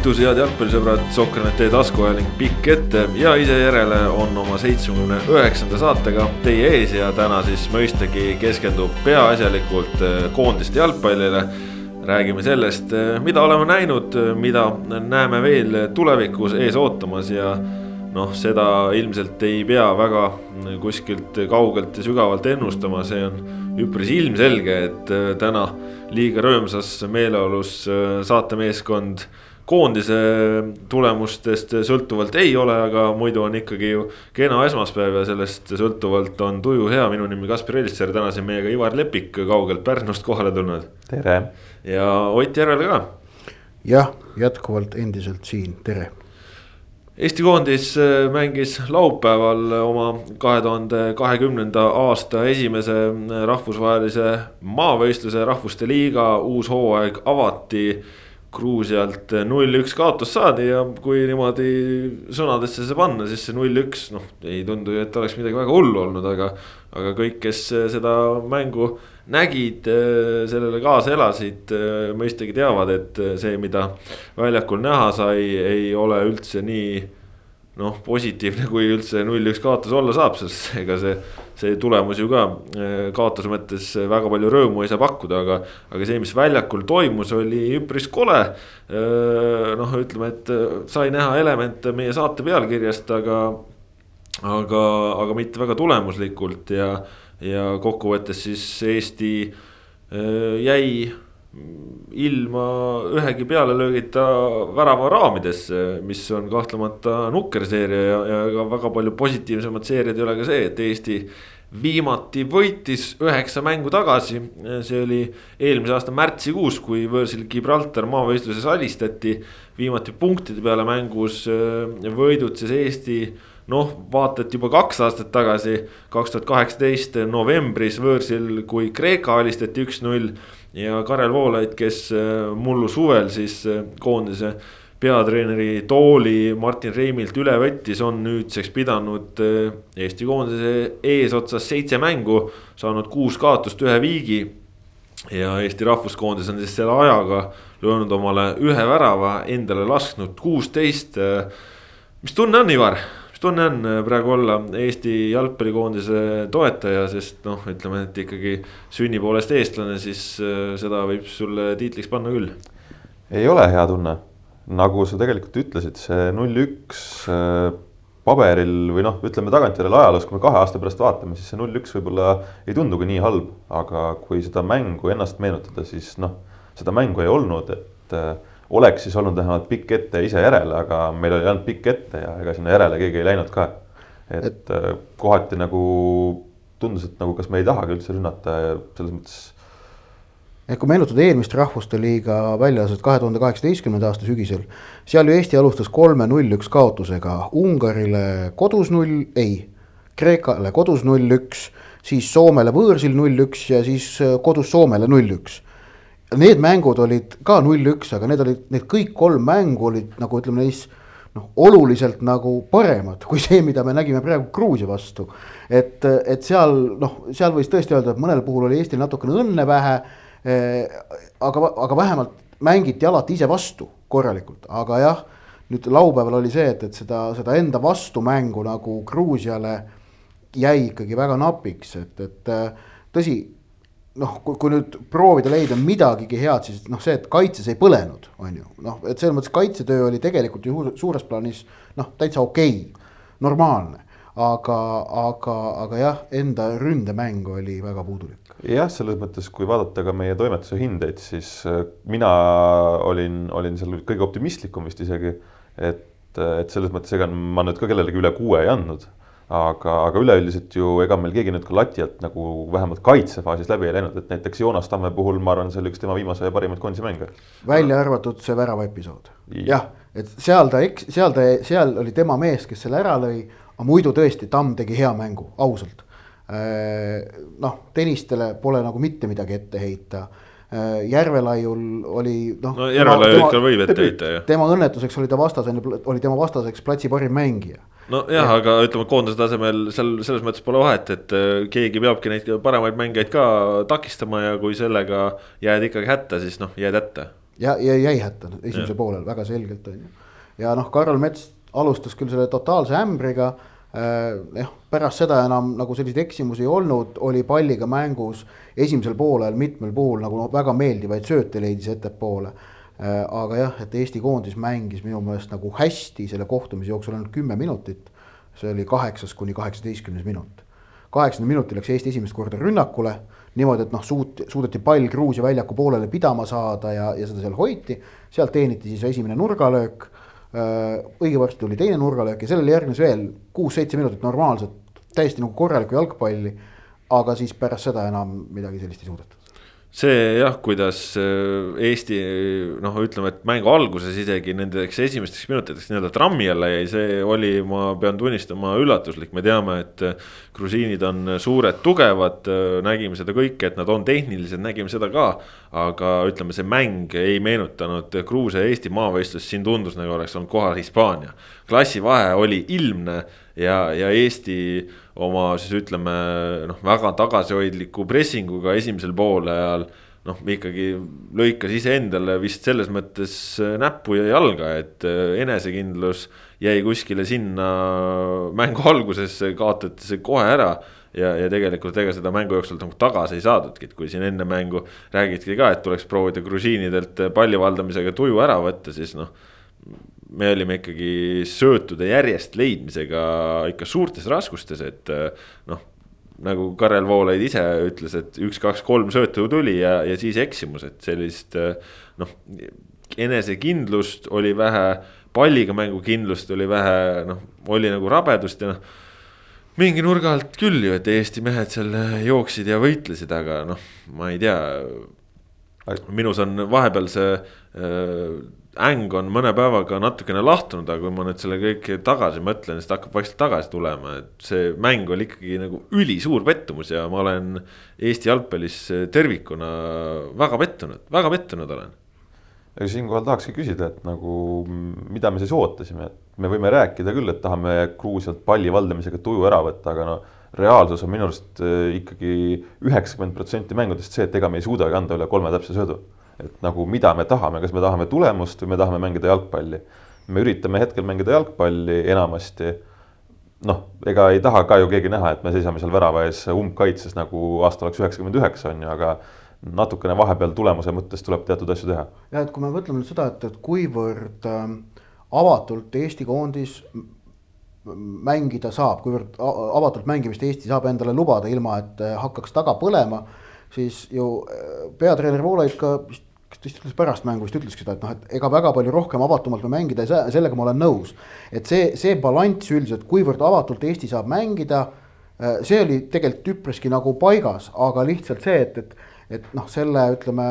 tervitusi, head jalgpallisõbrad, Sokranete taskuajaling pikk ette ja ise järele on oma seitsmekümne üheksanda saatega teie ees ja täna siis mõistagi keskendub peaasjalikult eh, koondiste jalgpallile. räägime sellest, eh, mida oleme näinud, mida näeme veel tulevikus ees ootamas ja noh, seda ilmselt ei pea väga kuskilt kaugelt ja sügavalt ennustama, see on üpris ilmselge, et eh, täna liiga rõõmsas meeleolus saatemeeskond koondise tulemustest sõltuvalt ei ole, aga muidu on ikkagi ju kena esmaspäev ja sellest sõltuvalt on tuju hea. minu nimi Kaspar Elisser, täna siin meiega Ivar Lepik kaugelt Pärnust kohale tulnud. tere. ja Ott Järvel ka. jah, jätkuvalt endiselt siin, tere. Eesti koondis äh, mängis laupäeval oma kahe tuhande kahekümnenda aasta esimese äh, rahvusvahelise maavõistluse Rahvuste Liiga uus hooaeg avati Gruusialt null-üks kaotus saadi ja kui niimoodi sõnadesse see panna, siis see null-üks, noh, ei tundu ju, et oleks midagi väga hullu olnud, aga. aga kõik, kes seda mängu nägid, sellele kaasa elasid, mõistagi teavad, et see, mida väljakul näha sai, ei ole üldse nii noh, positiivne, kui üldse null-üks kaotus olla saab, sest ega see, see tulemus ju ka eh, kaotuse mõttes väga palju rõõmu ei saa pakkuda, aga. aga see, mis väljakul toimus, oli üpris kole. Eh, noh, ütleme, et sai näha elemente meie saate pealkirjast, aga, aga, aga mitte väga tulemuslikult ja, ja kokkuvõttes siis Eesti jäi ilma ühegi pealelöögita värava raamidesse, mis on kahtlemata nukker seeria ja, ja ega väga palju positiivsemad seeriad ei ole ka see, et Eesti viimati võitis üheksa mängu tagasi. see oli eelmise aasta märtsikuus, kui võõrsil Gibraltar maavõistluses alistati. viimati punktide peale mängus äh, võidutses Eesti noh, vaata, et juba kaks aastat tagasi, kaks tuhat kaheksateist novembris võõrsil, kui Kreeka alistati üks-null ja Karel Voolaid, kes äh, mullu suvel siis äh, koondise peatreeneri tooli Martin Reimilt üle võttis, on nüüdseks pidanud äh, Eesti koondise eesotsas seitse mängu, saanud kuus kaotust, ühe viigi. ja Eesti rahvuskoondis on siis selle ajaga löönud omale ühe värava, endale lasknud kuusteist. mis tunne on, Ivar? Mis tunne on äh, praegu olla Eesti jalgpallikoondise toetaja, sest noh, ütleme, et ikkagi sünni poolest eestlane, siis äh, seda võib sulle tiitliks panna küll. ei ole hea tunne, nagu sa tegelikult ütlesid, see null-üks äh, paberil või noh, ütleme tagantjärele ajaloos, kui me kahe aasta pärast vaatame, siis see null-üks võib-olla ei tundugi nii halb, aga kui seda mängu ennast meenutada, siis noh, seda mängu ei olnud, et oleks siis olnud vähemalt pikk ette ise järele, aga meil oli ainult pikk ette ja ega sinna järele keegi ei läinud ka. et, et äh, kohati nagu tundus, et nagu kas me ei tahagi üldse rünnata ja selles mõttes. et kui meenutada eelmist Rahvuste Liiga väljasõit kahe tuhande kaheksateistkümnenda aasta sügisel, seal ju Eesti alustas kolme null-üks kaotusega Ungarile kodus null, ei, Kreekale kodus null-üks, siis Soomele võõrsil null-üks ja siis äh, kodus Soomele null-üks Need mängud olid ka null-üks, aga need olid, need kõik kolm mängu olid nagu ütleme neis noh, oluliselt nagu paremad kui see, mida me nägime praegu Gruusia vastu. et, et seal noh, seal võis tõesti öelda, et mõnel puhul oli Eestil natukene õnne vähe eh,. aga, aga vähemalt mängiti alati ise vastu korralikult, aga jah, nüüd laupäeval oli see, et, et seda, seda enda vastumängu nagu Gruusiale jäi ikkagi väga napiks, et, et tõsi noh, kui, kui nüüd proovida leida midagigi head, siis noh, see, et kaitses ei põlenud, on ju, noh, et selles mõttes kaitsetöö oli tegelikult ju suures plaanis noh, täitsa okei okay,, normaalne. aga, aga, aga jah, enda ründemäng oli väga puudulik. jah, selles mõttes, kui vaadata ka meie toimetuse hindeid, siis äh, mina olin, olin seal kõige optimistlikum vist isegi. et, et selles mõttes, ega ma nüüd ka kellelegi üle kuue ei andnud aga, aga üleüldiselt ju ega meil keegi nüüd ka lati alt nagu vähemalt kaitsefaasis läbi ei läinud, et näiteks Joonas Tamme puhul ma arvan, see oli üks tema viimase parimaid koondise mänge. välja arvatud see värava episood, jah, et seal ta eks-, seal ta, seal oli tema mees, kes selle ära lõi, aga muidu tõesti, Tamm tegi hea mängu, ausalt. Äh, noh, Tõnistele pole nagu mitte midagi ette heita äh, Järvelaiul oli noh. no Järvelaiul ikka võib ette heita jah. tema õnnetuseks oli ta vastasena, oli tema vastaseks platsi parim mängija nojah, aga ütleme, koondise tasemel seal selles mõttes pole vahet, et äh, keegi peabki neid paremaid mängijaid ka takistama ja kui sellega jääd ikkagi hätta, siis noh, jääd hätta. ja, ja jäi hätta esimesel poolel väga selgelt on ju. ja noh, Karol Mets alustas küll selle totaalse ämbriga äh,. jah, pärast seda enam nagu selliseid eksimusi ei olnud, oli palliga mängus esimesel poolel mitmel puhul nagu noh, väga meeldivaid sööte leidis ettepoole. Aga jah, et Eesti koondis mängis minu meelest nagu hästi selle kohtumise jooksul ainult kümme minutit. see oli kaheksas kuni kaheksateistkümnes minut. kaheksandal minutil läks Eesti esimest korda rünnakule niimoodi, et noh, suut-, suudeti pall Gruusia väljaku poolele pidama saada ja, ja seda seal hoiti. sealt teeniti siis esimene nurgalöök. Äh, õige varsti tuli teine nurgalöök ja sellele järgnes veel kuus-seitse minutit normaalset, täiesti nagu korralikku jalgpalli. aga siis pärast seda enam midagi sellist ei suudetud see jah, kuidas äh, Eesti noh, ütleme, et mängu alguses isegi nendeks esimesteks minutiteks nii-öelda trammi alla jäi, see oli, ma pean tunnistama, üllatuslik, me teame, et äh, grusiinid on suured, tugevad, äh, nägime seda kõike, et nad on tehnilised, nägime seda ka. aga ütleme, see mäng ei meenutanud Gruusia ja Eesti maavõistlust, siin tundus nagu oleks olnud kohal Hispaania. klassivahe oli ilmne ja, ja Eesti oma siis ütleme noh, väga tagasihoidliku pressinguga esimesel poolajal noh, ikkagi lõikas iseendale vist selles mõttes näppu ja jalga, et äh, enesekindlus jäi kuskile sinna mängu algusesse, kaotati see kohe ära. ja, ja tegelikult ega seda mängu jooksul nagu tagasi ei saadudki, et kui siin enne mängu räägiti ka, et tuleks proovida grusiinidelt palli valdamisega tuju ära võtta, siis noh me olime ikkagi söötude järjest leidmisega ikka suurtes raskustes, et noh. nagu Karel Voolaid ise ütles, et üks, kaks, kolm söötu tuli ja, ja siis eksimus, et sellist noh. enesekindlust oli vähe, palliga mängu kindlust oli vähe, noh, oli nagu rabedust ja noh mingi nurga alt küll ju, et Eesti mehed seal jooksid ja võitlesid, aga noh, ma ei tea. minus on vahepeal see äng on mõne päevaga natukene lahtunud, aga kui ma nüüd selle kõik tagasi mõtlen, siis ta hakkab vaikselt tagasi tulema, et see mäng oli ikkagi nagu ülisuur pettumus ja ma olen Eesti jalgpallis tervikuna väga pettunud, väga pettunud olen. aga siinkohal tahakski küsida, et nagu mida me siis ootasime, et me võime rääkida küll, et tahame Gruusialt palli valdamisega tuju ära võtta, aga no reaalsus on minu arust eh, ikkagi üheksakümmend protsenti mängudest see, et ega me ei suudagi anda üle kolme täpse söödu et nagu mida me tahame, kas me tahame tulemust või me tahame mängida jalgpalli. me üritame hetkel mängida jalgpalli enamasti. noh, ega ei taha ka ju keegi näha, et me seisame seal värava ees umbkaitses nagu aasta oleks üheksakümmend üheksa on ju, aga natukene vahepeal tulemuse mõttes tuleb teatud asju teha. ja et kui me mõtleme nüüd seda, et, et kuivõrd äh, avatult Eesti koondis mängida saab, kuivõrd avatult mängimist Eesti saab endale lubada, ilma et äh, hakkaks taga põlema, siis ju äh, peatreener Voolaid ka vist kas ta vist ütles pärast mängu vist ütleski seda, et noh, et ega väga palju rohkem avatumalt me mängida ei saa, sellega ma olen nõus. et see, see balanss üldiselt, kuivõrd avatult Eesti saab mängida, äh, see oli tegelikult üpriski nagu paigas, aga lihtsalt see, et, et, et noh, selle ütleme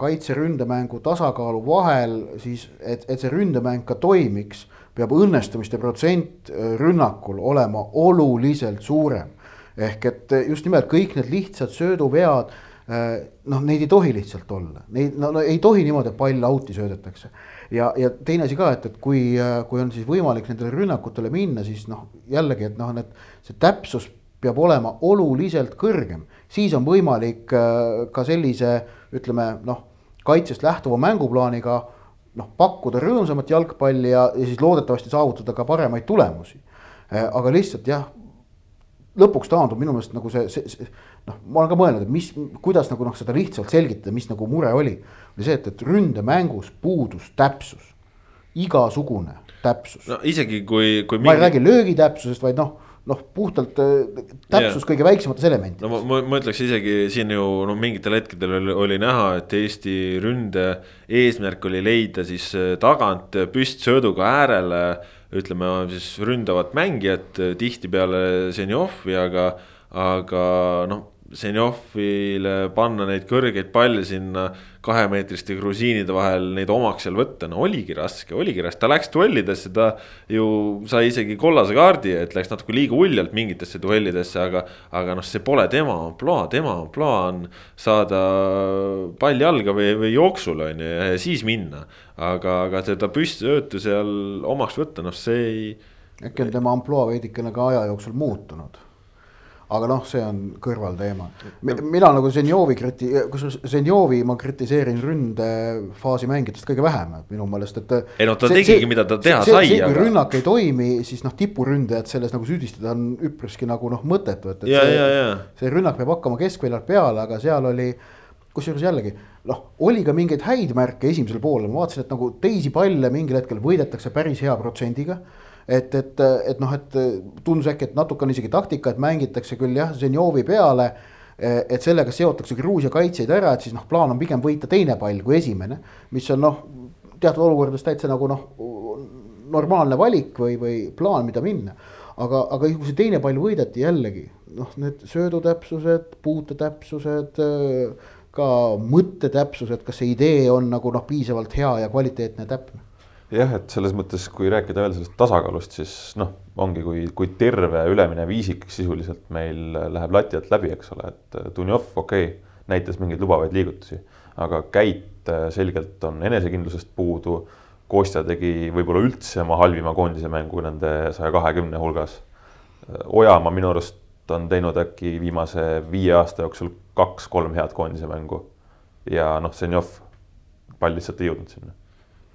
kaitse-ründemängu tasakaalu vahel siis, et, et see ründemäng ka toimiks, peab õnnestumiste protsent äh, rünnakul olema oluliselt suurem. ehk et just nimelt kõik need lihtsad sööduvead noh, neid ei tohi lihtsalt olla, neid no, no ei tohi niimoodi, et pall out'i söödetakse. ja, ja teine asi ka, et, et kui, äh, kui on siis võimalik nendele rünnakutele minna, siis noh, jällegi, et noh, need, see täpsus peab olema oluliselt kõrgem, siis on võimalik äh, ka sellise ütleme noh, kaitsest lähtuva mänguplaaniga noh, pakkuda rõõmsamat jalgpalli ja, ja siis loodetavasti saavutada ka paremaid tulemusi. aga lihtsalt jah, lõpuks taandub minu meelest nagu see, see, see noh, ma olen ka mõelnud, et mis, kuidas nagu noh, seda lihtsalt selgitada, mis nagu mure oli. oli see, et, et ründemängus puudus täpsus, igasugune täpsus. no isegi kui, kui. ma mingi... ei räägi löögi täpsusest, vaid noh noh, puhtalt äh, täpsus yeah. kõige väiksemates elementides. no ma, ma ütleks isegi siin ju noh, mingitel hetkedel oli, oli näha, et Eesti ründe eesmärk oli leida siis äh, tagant püstsööduga äärele. ütleme siis ründavat mängijat, tihtipeale Zenjovi, aga, aga noh Zenjovile panna neid kõrgeid palle sinna kahemeetriste grusiinide vahel, neid omaks seal võtta, no oligi raske, oligi raske, ta läks duellidesse, ta ju sai isegi kollase kaardi, et läks natuke liiga uljalt mingitesse duellidesse, aga. aga noh, see pole tema ampluaa, tema ampluaa on saada pall jalga või, või jooksule on ju ja siis minna. aga, aga seda püstsöötu seal omaks võtta, noh, see ei. äkki on tema ampluaa veidikene ka aja jooksul muutunud aga noh, see on kõrvalteema. mina nagu Zenjovi kriti-, kusjuures Zenjovi ma kritiseerin ründefaasi mängijatest kõige vähem, et minu meelest, et. ei no ta see, tegigi, mida ta teha see, sai. see, kui aga... rünnak ei toimi, siis noh, tipuründajat selles nagu süüdistada on üpriski nagu noh, mõttetu, et, et see, see rünnak peab hakkama keskväljalt peale, aga seal oli kusjuures jällegi noh, oli ka mingeid häid märke esimesel poolel, ma vaatasin, et nagu teisi palle mingil hetkel võidetakse päris hea protsendiga et, et, et noh, et tundus äkki, et natuke on isegi taktika, et mängitakse küll jah, Zenjovi peale. et sellega seotakse Gruusia kaitsjaid ära, et siis noh, plaan on pigem võita teine pall kui esimene, mis on noh, teatud olukordades täitsa nagu noh, normaalne valik või, või plaan, mida minna. aga, aga kui see teine pall võideti jällegi noh, need söödutäpsused, puutetäpsused ka mõttetäpsused, kas see idee on nagu noh, piisavalt hea ja kvaliteetne ja täpne jah, et selles mõttes, kui rääkida veel sellest tasakaalust, siis noh, ongi, kui, kui terve üleminev isik sisuliselt meil läheb lati alt läbi, eks ole, et Dunjov, okei okay,, näitas mingeid lubavaid liigutusi, aga Käit äh, selgelt on enesekindlusest puudu. Kostja tegi võib-olla üldse oma halvima koondise mängu nende saja kahekümne hulgas. Äh, Ojamaa minu arust on teinud äkki viimase viie aasta jooksul kaks-kolm head koondise mängu. ja noh, Zenjov, pall lihtsalt ei jõudnud sinna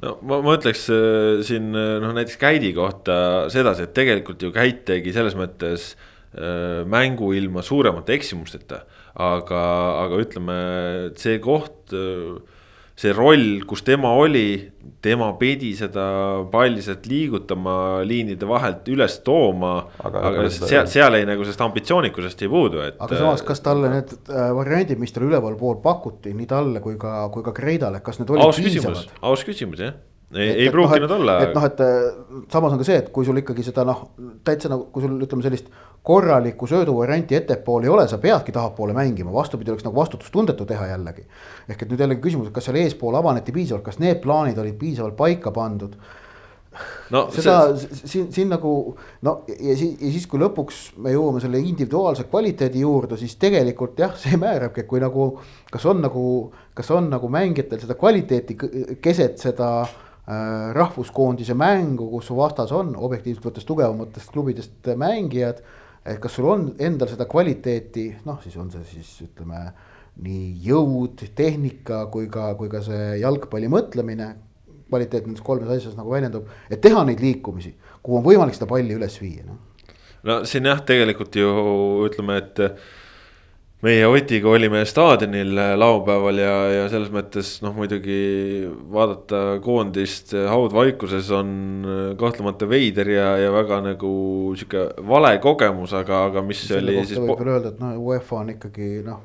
no ma, ma ütleks äh, siin äh, noh, näiteks Käidi kohta sedasi, et tegelikult ju Käit tegi selles mõttes äh, mängu ilma suuremate eksimusteta. aga, aga ütleme, see koht äh, see roll, kus tema oli, tema pidi seda palli sealt liigutama, liinide vahelt üles tooma. aga, aga seal, seal ei nagu sellest ambitsioonikusest ei puudu, et. aga samas, kas talle need äh, variandid, mis talle ülevalpool pakuti, nii talle kui ka, kui ka Kreidale, kas need olid aus piisavad? aus küsimus jah ei, ei pruukinud no, olla. et noh, et samas on ka see, et kui sul ikkagi seda noh, täitsa nagu, kui sul ütleme sellist korralikku sööduvarianti ettepoole ei ole, sa peadki tahapoole mängima, vastupidi, oleks nagu vastutustundetu teha jällegi. ehk et nüüd jällegi küsimus, et kas seal eespool avaneti piisavalt, kas need plaanid olid piisavalt paika pandud no seda see... siin, siin nagu no ja siis, ja siis, kui lõpuks me jõuame selle individuaalse kvaliteedi juurde, siis tegelikult jah, see määrabki, et kui nagu. kas on nagu, kas on nagu mängijatel seda kvaliteeti keset seda äh, Äh, rahvuskoondise mängu, kus su vastas on objektiivselt võttes tugevamatest klubidest mängijad. et kas sul on endal seda kvaliteeti, noh, siis on see siis ütleme nii jõud, tehnika kui ka, kui ka see jalgpalli mõtlemine. kvaliteet nendes kolmes asjas nagu väljendub, et teha neid liikumisi, kuhu on võimalik seda palli üles viia, noh. no siin jah, tegelikult ju ütleme, et meie Otiga olime staadionil äh, laupäeval ja, ja selles mõttes noh, muidugi vaadata koondist äh, haudvaikuses on äh, kahtlemata veider ja, ja väga nagu sihuke vale kogemus, aga, aga mis Selle oli siis. võib veel öelda, et noh, UEFA on ikkagi noh,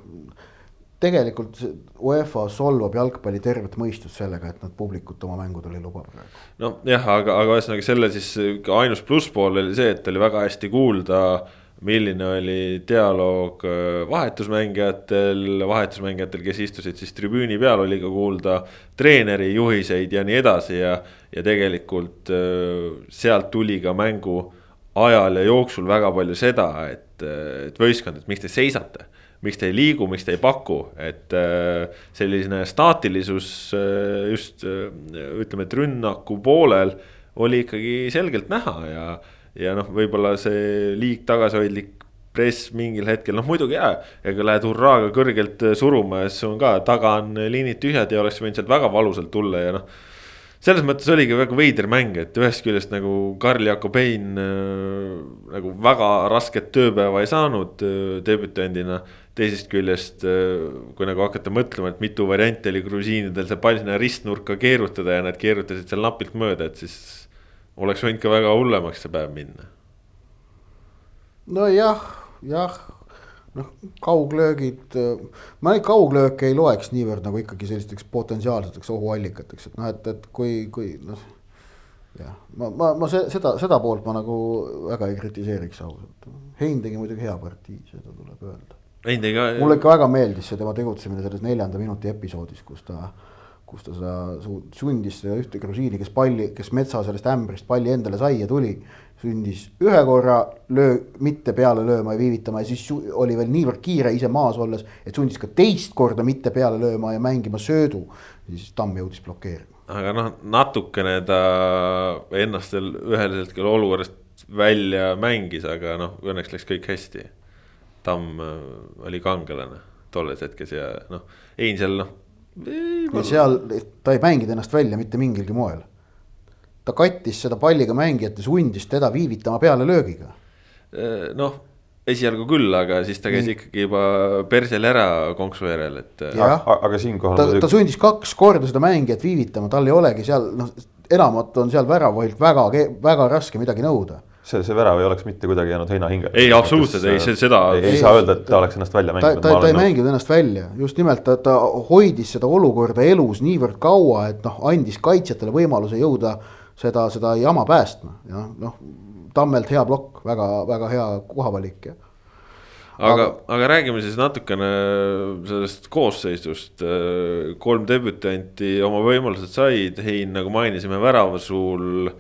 tegelikult UEFA solvab jalgpalli tervet mõistust sellega, et nad publikut oma mängudel ei luba praegu. nojah, aga, aga ühesõnaga selle siis ainus plusspool oli see, et oli väga hästi kuulda milline oli dialoog äh, vahetusmängijatel, vahetusmängijatel, kes istusid siis tribüüni peal, oli ka kuulda treeneri juhiseid ja nii edasi ja. ja tegelikult äh, sealt tuli ka mängu ajal ja jooksul väga palju seda, et, äh, et võistkond, et miks te seisate miks te ei liigu, miks te ei paku, et selline staatilisus just ütleme, et rünnaku poolel oli ikkagi selgelt näha ja ja noh, võib-olla see liig tagasihoidlik press mingil hetkel, noh muidugi jaa, ega lähed hurraaga kõrgelt äh, suruma ja siis on ka taga on liinid tühjad ja oleks võinud sealt väga valusalt tulla ja noh. selles mõttes oligi väga veider mäng, et ühest küljest nagu Karl Jakobein äh, nagu väga rasket tööpäeva ei saanud äh, debütandina. teisest küljest, kui nagu hakata mõtlema, et mitu varianti oli grusiinidel see pall sinna ristnurka keerutada ja nad keerutasid seal napilt mööda, et siis oleks võinud ka väga hullemaks see päev minna. nojah, jah, noh, kauglöögid, ma neid kauglööke ei loeks niivõrd nagu ikkagi sellisteks potentsiaalseteks ohuallikateks, et noh, et, et kui, kui noh. jah, ma, ma, ma seda, seda poolt ma nagu väga ei kritiseeriks ausalt. Hein tegi muidugi hea partii, seda tuleb öelda. Hein tegi ka. mulle ikka väga meeldis see tema tegutsemine selles neljanda minuti episoodis, kus ta kus ta seda sundis seda ühte grusiini, kes palli, kes metsa sellest ämbrist palli endale sai ja tuli. sundis ühe korra löö, mitte peale lööma ja viivitama ja siis oli veel niivõrd kiire ise maas olles, et sundis ka teist korda mitte peale lööma ja mängima söödu. siis Tamm jõudis blokeerima. aga noh, natukene ta ennast veel ühel hetkel olukorrast välja mängis, aga noh, õnneks läks kõik hästi Tamm äh, oli kangelane tolles hetkes ja noh, Hein seal noh. Ja seal ta ei mänginud ennast välja mitte mingilgi moel. ta kattis seda palliga mängijat ja sundis teda viivitama pealelöögiga. Äh, noh, esialgu küll, aga siis ta käis Nii. ikkagi juba persel ära konksu järel, et. aga siinkohal. ta, ta sundis kaks korda seda mängijat viivitama, tal ei olegi seal noh, enamat on seal väravahult väga, väga raske midagi nõuda see, see värav ei oleks mitte kuidagi jäänud heina hinge. ei, absoluutselt ei, see, seda. ei, saa öelda, et ta oleks ennast välja mänginud. ta, ta, ta ei mänginud ennast välja, just nimelt ta, ta hoidis seda olukorda elus niivõrd kaua, et noh, andis kaitsjatele võimaluse jõuda seda, seda jama päästma ja noh. Tammelt hea plokk, väga, väga hea kohavalik ja aga, aga, räägime siis natukene sellest koosseisust. kolm debütanti oma võimalused said, Hein, nagu mainisime, väravasuul.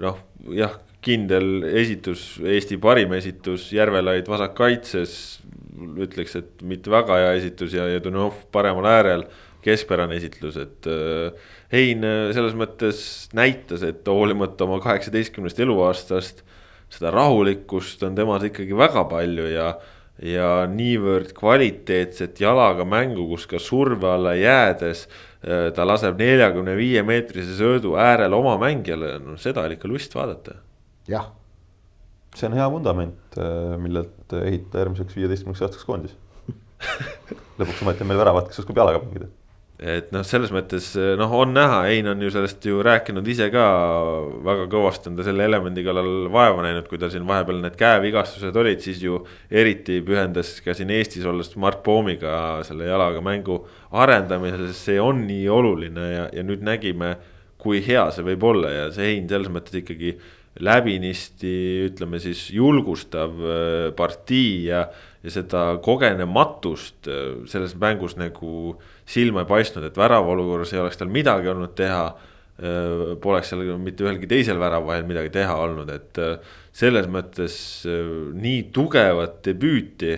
noh, jah, kindel esitus, Eesti parim esitus, Järvelaid vasakkaitses. ütleks, et mitte väga hea esitus ja, ja Dunov paremal äärel, keskpärane esitlus, et äh, Hein äh, selles mõttes näitas, et hoolimata oma kaheksateistkümnest eluaastast. seda rahulikkust on temas ikkagi väga palju ja, ja niivõrd kvaliteetset jalaga mängu, kus ka surve alla jäädes äh, ta laseb neljakümne viie meetrise söödu äärel oma mängijale, no seda oli ikka lust vaadata jah. see on hea vundament, äh, millelt ehitada järgmiseks viieteistkümneks aastaks koondis lõpuks ometi on meil väravat, kes oskab jalaga mängida et noh, selles mõttes noh, on näha, Hein on ju sellest ju rääkinud ise ka väga kõvasti on ta selle elemendi kallal vaeva näinud, kui tal siin vahepeal need käevigastused olid, siis ju eriti pühendas ka siin Eestis olles Mart Poomiga selle jalaga mängu arendamisele, sest see on nii oluline ja, ja nüüd nägime, kui hea see võib olla ja see Hein selles mõttes ikkagi läbinisti ütleme siis julgustav äh, partii ja, ja seda kogenematust äh, selles mängus nagu silma ei paistnud, et värava olukorras ei oleks tal midagi olnud teha. Äh, poleks seal mitte ühelgi teisel väravahel midagi teha olnud, et selles mõttes nii tugevat debüüti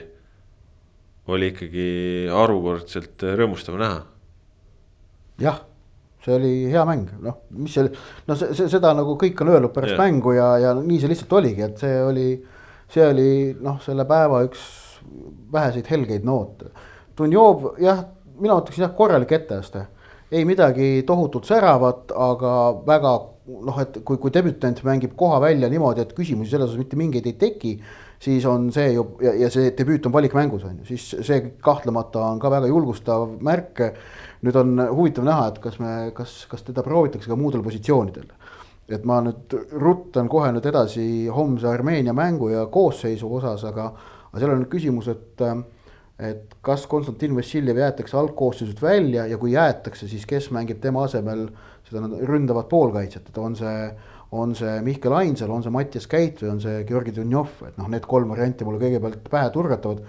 oli ikkagi harukordselt rõõmustav näha. jah see oli hea mäng, noh, mis see, no see, see, seda nagu kõik on öelnud pärast yeah. mängu ja, ja nii see lihtsalt oligi, et see oli, see oli noh, selle päeva üks väheseid helgeid noote. Dunjov jah, mina ütleksin jah, korralik etteaste, ei midagi tohutult säravat, aga väga noh, et kui, kui debütant mängib koha välja niimoodi, et küsimusi selles osas mitte mingeid ei teki, siis on see ju ja, ja see debüüt on valikmängus on ju, siis see kahtlemata on ka väga julgustav märk nüüd on huvitav näha, et kas me, kas, kas teda proovitakse ka muudel positsioonidel. et ma nüüd ruttan kohe nüüd edasi homse Armeenia mängu ja koosseisu osas, aga, aga seal on nüüd küsimus, et et kas Konstantin Vassiljev jäetakse algkoosseisust välja ja kui jäetakse, siis kes mängib tema asemel seda ründavat poolkaitset, et on see on see Mihkel Ainsalu, on see Mattias Käit või on see Georgi Dunjov, et noh, need kolm varianti mulle kõigepealt pähe turgatavad.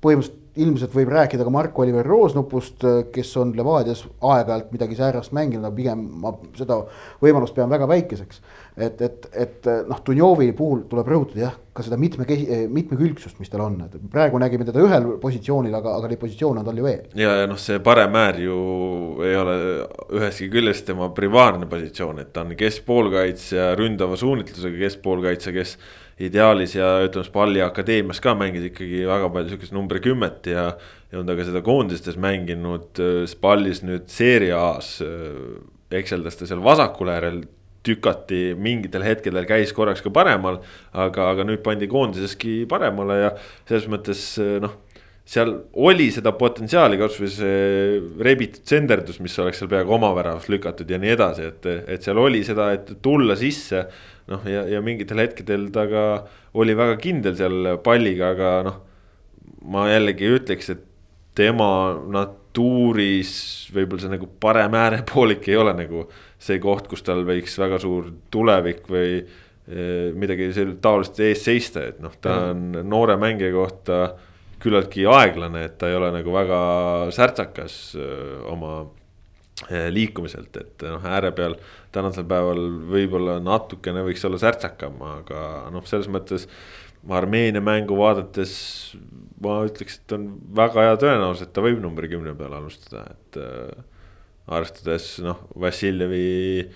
põhimõtteliselt ilmselt võib rääkida ka Mark-Oliver Roosnupust, kes on Levadias aeg-ajalt midagi säärast mänginud, aga pigem ma seda võimalust pean väga väikeseks. et, et, et noh, Dunjovi puhul tuleb rõhutada jah, ka seda mitme, mitmekülgsust, mis tal on, et praegu nägime teda ühel positsioonil, aga, aga neid positsioone on tal ju veel. ja, ja noh, see parem äär ju ei ole ühestki küljest tema primaarne positsioon, et ta on keskpoolkaitsja ründava suunitlusega keskpoolkaitsja, kes ideaalis ja ütleme, Spalli akadeemias ka mängis ikkagi väga palju sihukest number kümmet ja. ja on ta ka seda koondistes mänginud, Spallis nüüd seeria A-s ekseldas ta seal vasakul äärel tükati mingitel hetkedel käis korraks ka paremal, aga, aga nüüd pandi koondiseski paremale ja selles mõttes noh seal oli seda potentsiaali, kasvõi see rebitud senderdus, mis oleks seal peaaegu oma väravast lükatud ja nii edasi, et, et seal oli seda, et tulla sisse. noh, ja, ja mingitel hetkedel ta ka oli väga kindel seal palliga, aga noh. ma jällegi ütleks, et tema natuuris võib-olla see nagu parem äärepoolik ei ole nagu see koht, kus tal võiks väga suur tulevik või eh, midagi taolist ees seista, et noh, ta on noore mängija kohta küllaltki aeglane, et ta ei ole nagu väga särtsakas oma liikumiselt, et noh, ääre peal tänasel päeval võib-olla natukene võiks olla särtsakam, aga noh, selles mõttes. Armeenia mängu vaadates ma ütleks, et on väga hea tõenäosus, et ta võib numbri kümne peale alustada, et äh,. arvestades noh, Vassiljevi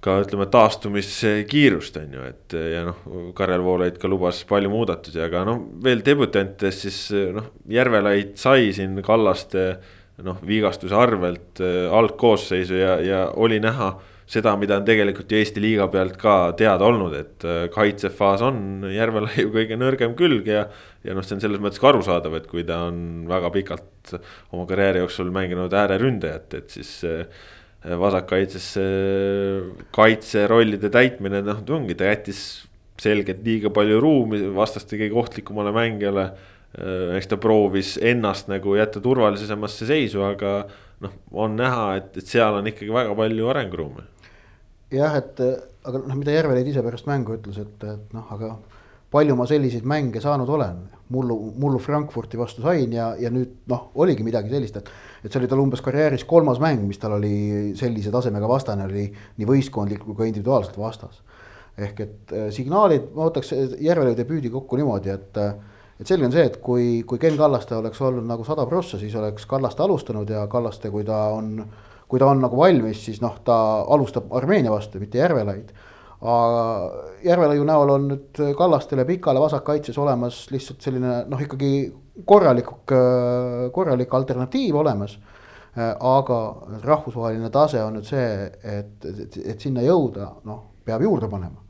ka ütleme taastumiskiirust on ju, et ja noh, Karel Voolaid ka lubas palju muudatusi, aga noh, veel debütantidest siis noh, Järvelaid sai siin Kallaste noh, vigastuse arvelt äh, algkoosseisu ja, ja oli näha seda, mida on tegelikult ju Eesti liiga pealt ka teada olnud, et äh, kaitsefaas on Järvelaiu kõige nõrgem külg ja. ja noh, see on selles mõttes ka arusaadav, et kui ta on väga pikalt oma karjääri jooksul mänginud ääreründajat, et siis äh, vasakkaitsesse kaitserollide täitmine, noh ongi, ta jättis selgelt liiga palju ruumi vastaste kõige ohtlikumale mängijale. eks ta proovis ennast nagu jätta turvalisemasse seisu, aga noh, on näha, et, et seal on ikkagi väga palju arenguruumi. jah, et aga noh, mida Järveliid ise pärast mängu ütles, et, et noh, aga palju ma selliseid mänge saanud olen. mullu, mullu Frankfurti vastu sain ja, ja nüüd noh, oligi midagi sellist, et et see oli tal umbes karjääris kolmas mäng, mis tal oli sellise tasemega vastane, oli nii võistkondlik kui ka individuaalselt vastas. ehk et äh, signaalid, ma võtaks Järvele debüüdi kokku niimoodi, et äh, et selge on see, et kui, kui Ken Kallaste oleks olnud nagu sada prossa, siis oleks Kallaste alustanud ja Kallaste, kui ta on, kui ta on nagu valmis, siis noh, ta alustab Armeenia vastu, mitte Järvelaid aga Järvelaiu näol on nüüd Kallastele pikale vasakkaitses olemas lihtsalt selline noh, ikkagi korralik, korralik alternatiiv olemas. aga rahvusvaheline tase on nüüd see, et, et, et sinna jõuda, noh, peab juurde panema.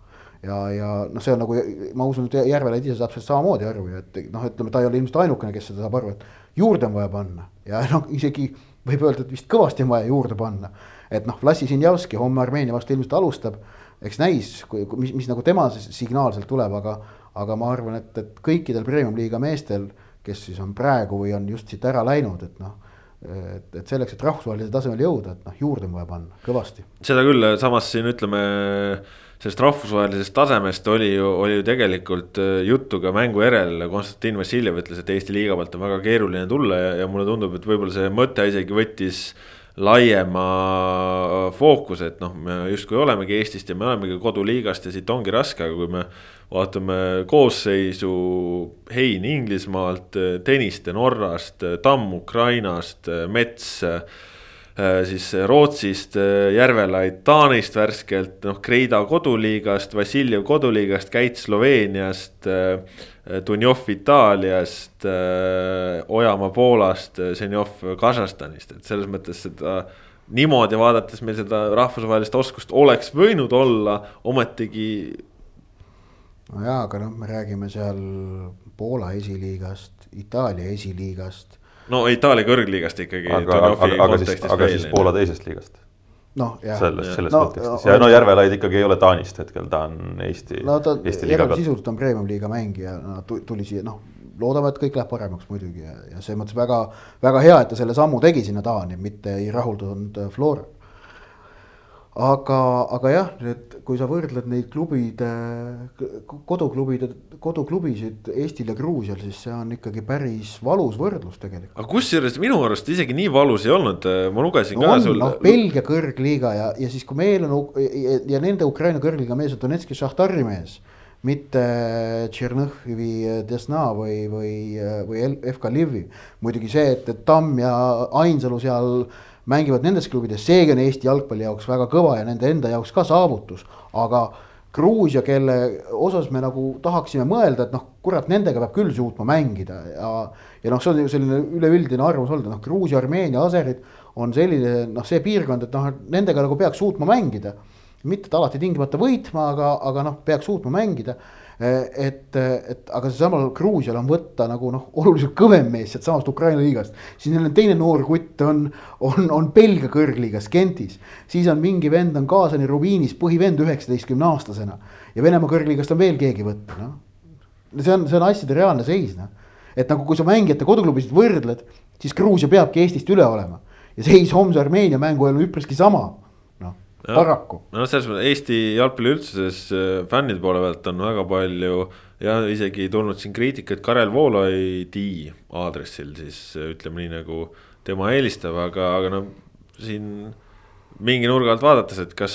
ja, ja noh, see on nagu, ma usun, et Järvelaid ise saab sellest samamoodi aru ja et noh, ütleme, ta ei ole ilmselt ainukene, kes seda saab aru, et juurde on vaja panna ja noh, isegi võib öelda, et vist kõvasti on vaja juurde panna. et noh, Vlassi Sinjavski homme Armeenia vastu ilmselt alustab eks näis, mis, mis nagu tema signaal sealt tuleb, aga, aga ma arvan, et, et kõikidel premium-liiga meestel, kes siis on praegu või on just siit ära läinud, et noh et, et selleks, et rahvusvahelisele tasemele jõuda, et noh, juurde on vaja panna kõvasti. seda küll, samas siin ütleme sellest rahvusvahelisest tasemest oli ju, oli ju tegelikult äh, juttu ka mängu järel, Konstantin Vassiljev ütles, et Eesti liiga pealt on väga keeruline tulla ja, ja mulle tundub, et võib-olla see mõte isegi võttis laiema fookuse, et noh, me justkui olemegi Eestist ja me olemegi koduliigast ja siit ongi raske, aga kui me vaatame koosseisu Hein Inglismaalt, Tõniste Norrast, Tamm Ukrainast, Mets siis Rootsist, Järvelaid Taanist värskelt, noh, Kreida koduliigast, Vassiljev koduliigast, Käits Sloveeniast Dunjov Itaaliast, äh, Ojamaa Poolast, Zenjov Kasahstanist, et selles mõttes seda niimoodi vaadates meil seda rahvusvahelist oskust oleks võinud olla, ometigi. no jaa, aga noh, me räägime seal Poola esiliigast, Itaalia esiliigast. no Itaalia kõrgliigast ikkagi. aga, aga, aga siis, aga siis Poola teisest liigast noh, jah. selles, selles no, kontekstis ja no Järvelaid ikkagi ei ole Taanist hetkel, ta on Eesti. no ta sisult on premium-liiga mängija, tuli siia, noh, loodame, et kõik läheb paremaks muidugi ja, ja selles mõttes väga, väga hea, et ta selle sammu tegi sinna Taani, mitte ei rahuldunud Flora aga, aga jah, et kui sa võrdled neid klubide, koduklubide, koduklubisid Eestil ja Gruusial, siis see on ikkagi päris valus võrdlus tegelikult. aga kusjuures minu arust isegi nii valus ei olnud, ma lugesin no ka on, sul. noh, Belgia kõrgliiga ja, ja siis, kui meil on ja, ja nende Ukraina kõrgliiga mees on Donetski Šahtari mees mitte Tšernõhvi Desna või, või, või FK Lviv. muidugi see, et, et Tamm ja Ainsalu seal mängivad nendes klubides, seegi on Eesti jalgpalli jaoks väga kõva ja nende enda jaoks ka saavutus, aga Gruusia, kelle osas me nagu tahaksime mõelda, et noh, kurat, nendega peab küll suutma mängida ja. ja noh, see on ju selline üleüldine arvamus olnud, noh, Gruusia, Armeenia, Aserid on selline noh, see piirkond, et noh, nendega nagu peaks suutma mängida. Mitte alati tingimata võitma, aga, aga noh, peaks suutma mängida et, et aga seesamal Gruusial on võtta nagu noh, oluliselt kõvem mees sealtsamast Ukraina liigast. siis neil on teine noor kutt on, on, on Belgia kõrgliigas Gentis. siis on mingi vend on Kaasani Rubiinis põhivend üheksateistkümne aastasena. ja Venemaa kõrgliigast on veel keegi võtta, noh. see on, see on asjade reaalne seis, noh. et nagu, kui sa mängijate koduklubisid võrdled, siis Gruusia peabki Eestist üle olema. ja seis homse Armeenia mängu ajal on üpriski sama paraku. no selles mõttes Eesti jalgpalli üldsuses äh, fännide poole pealt on väga palju ja isegi tulnud siin kriitikat Karel Voolaidi aadressil siis äh, ütleme nii nagu tema eelistab, aga, aga no siin mingi nurga alt vaadates, et kas,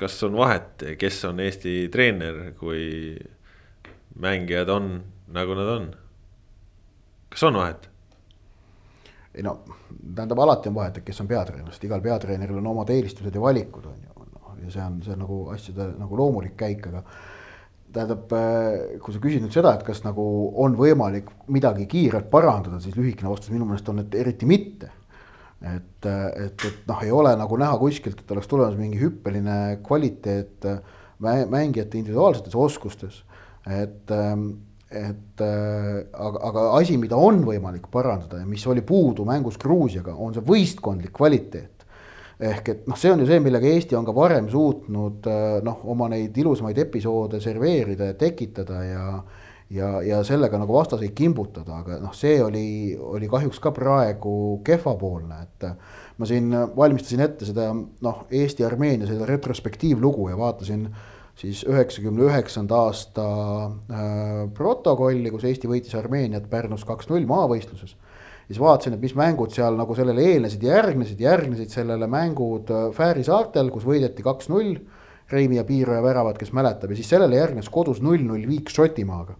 kas on vahet, kes on Eesti treener, kui mängijad on nagu nad on. kas on vahet? Ei no tähendab, alati on vahet, et kes on peatreener, sest igal peatreeneril on omad eelistused ja valikud on ju, noh ja see on, see on nagu asjade nagu loomulik käik, aga tähendab, kui sa küsid nüüd seda, et kas nagu on võimalik midagi kiirelt parandada, siis lühikene vastus minu meelest on, et eriti mitte et, et, et noh, ei ole nagu näha kuskilt, et oleks tulemas mingi hüppeline kvaliteet mängijate individuaalsetes oskustes. et, et aga, aga asi, mida on võimalik parandada ja mis oli puudu mängus Gruusiaga, on see võistkondlik kvaliteet. Ehk et noh, see on ju see, millega Eesti on ka varem suutnud noh, oma neid ilusamaid episoode serveerida ja tekitada ja ja, ja sellega nagu vastaseid kimbutada, aga noh, see oli, oli kahjuks ka praegu kehvapoolne, et ma siin valmistasin ette seda noh, Eesti-Armeenia seda retrospektiivlugu ja vaatasin siis üheksakümne üheksanda aasta äh, protokolli, kus Eesti võitis Armeeniat Pärnus kaks-null maavõistluses. siis vaatasin, et mis mängud seal nagu sellele eelnesid järgnesid, järgnesid sellele mängud äh, Fääri saartel, kus võideti kaks-null. Reimi ja Piiroja väravad, kes mäletab ja siis sellele järgnes kodus null-null viik Šotimaaga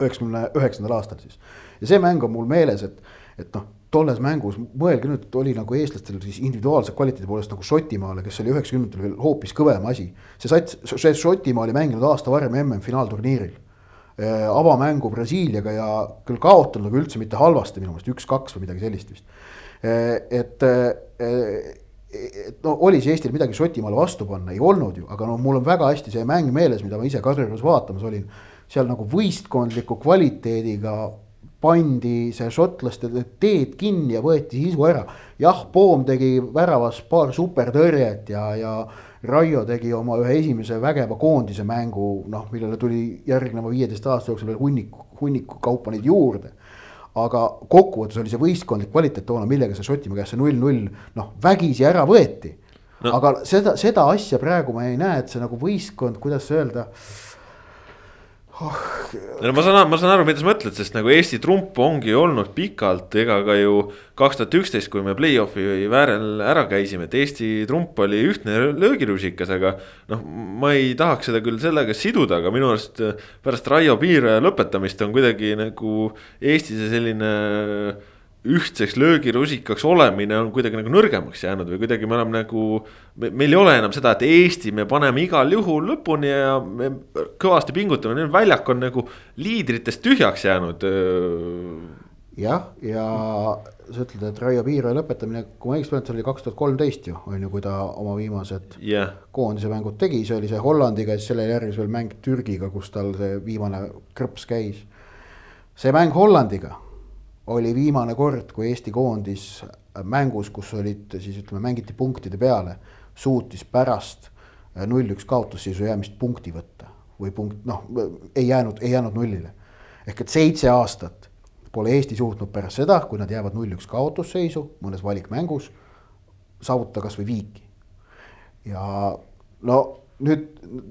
üheksakümne üheksandal aastal siis. ja see mäng on mul meeles, et, et noh, tolles mängus mõelge nüüd, oli nagu eestlastel siis individuaalse kvaliteedi poolest nagu Šotimaale, kes oli üheksakümnendatel veel hoopis kõvem asi. see sats, see Šotimaa oli mänginud aasta varem MM-finaalturniiril äh,. avamängu Brasiiliaga ja küll kaotanud, aga üldse mitte halvasti minu meelest, üks-kaks või midagi sellist vist äh,. et äh, et no oli siis Eestil midagi Šotimaale vastu panna, ei olnud ju, aga no mul on väga hästi see mäng meeles, mida ma ise Kadriorus vaatamas olin seal nagu võistkondliku kvaliteediga pandi see šotlaste teed kinni ja võeti sisu ära. jah, Poom tegi väravas paar supertõrjet ja, ja Raio tegi oma ühe esimese vägeva koondise mängu, noh, millele tuli järgneva viieteist aasta jooksul veel hunniku, hunniku kaupa neid juurde. aga kokkuvõttes oli see võistkondlik kvaliteet toona, millega see Šotimaa käest see null-null noh, vägisi ära võeti no.. aga seda, seda asja praegu ma ei näe, et see nagu võistkond, kuidas öelda oh.. no ma saan, ma saan aru, mida sa mõtled, sest nagu Eesti trump ongi olnud pikalt, ega ka ju kaks tuhat üksteist, kui me play-off'i väärel ära käisime, et Eesti trump oli ühtne löögirusikas, aga. noh, ma ei tahaks seda küll sellega siduda, aga minu arust pärast Raio Piire lõpetamist on kuidagi nagu Eestis selline ühtseks löögirusikaks olemine on kuidagi nagu nõrgemaks jäänud või kuidagi me oleme nagu. meil ei ole enam seda, et Eesti me paneme igal juhul lõpuni ja me kõvasti pingutame, nüüd väljak on nagu liidritest tühjaks jäänud. jah, ja sa ütled, et Raio Piire lõpetamine, kui ma õigesti mäletan, oli kaks tuhat kolmteist ju, on ju, kui ta oma viimased yeah. koondise mängud tegi, see oli see Hollandiga ja siis selle järgis veel mäng Türgiga, kus tal see viimane krõps käis. see mäng Hollandiga oli viimane kord, kui Eesti koondis mängus, kus olid siis ütleme, mängiti punktide peale, suutis pärast null-üks kaotusseisu jäämist punkti võtta või punkt, noh, ei jäänud, ei jäänud nullile. ehk et seitse aastat pole Eesti suutnud pärast seda, kui nad jäävad null-üks kaotusseisu mõnes valikmängus, saavutada kasvõi viiki. ja no nüüd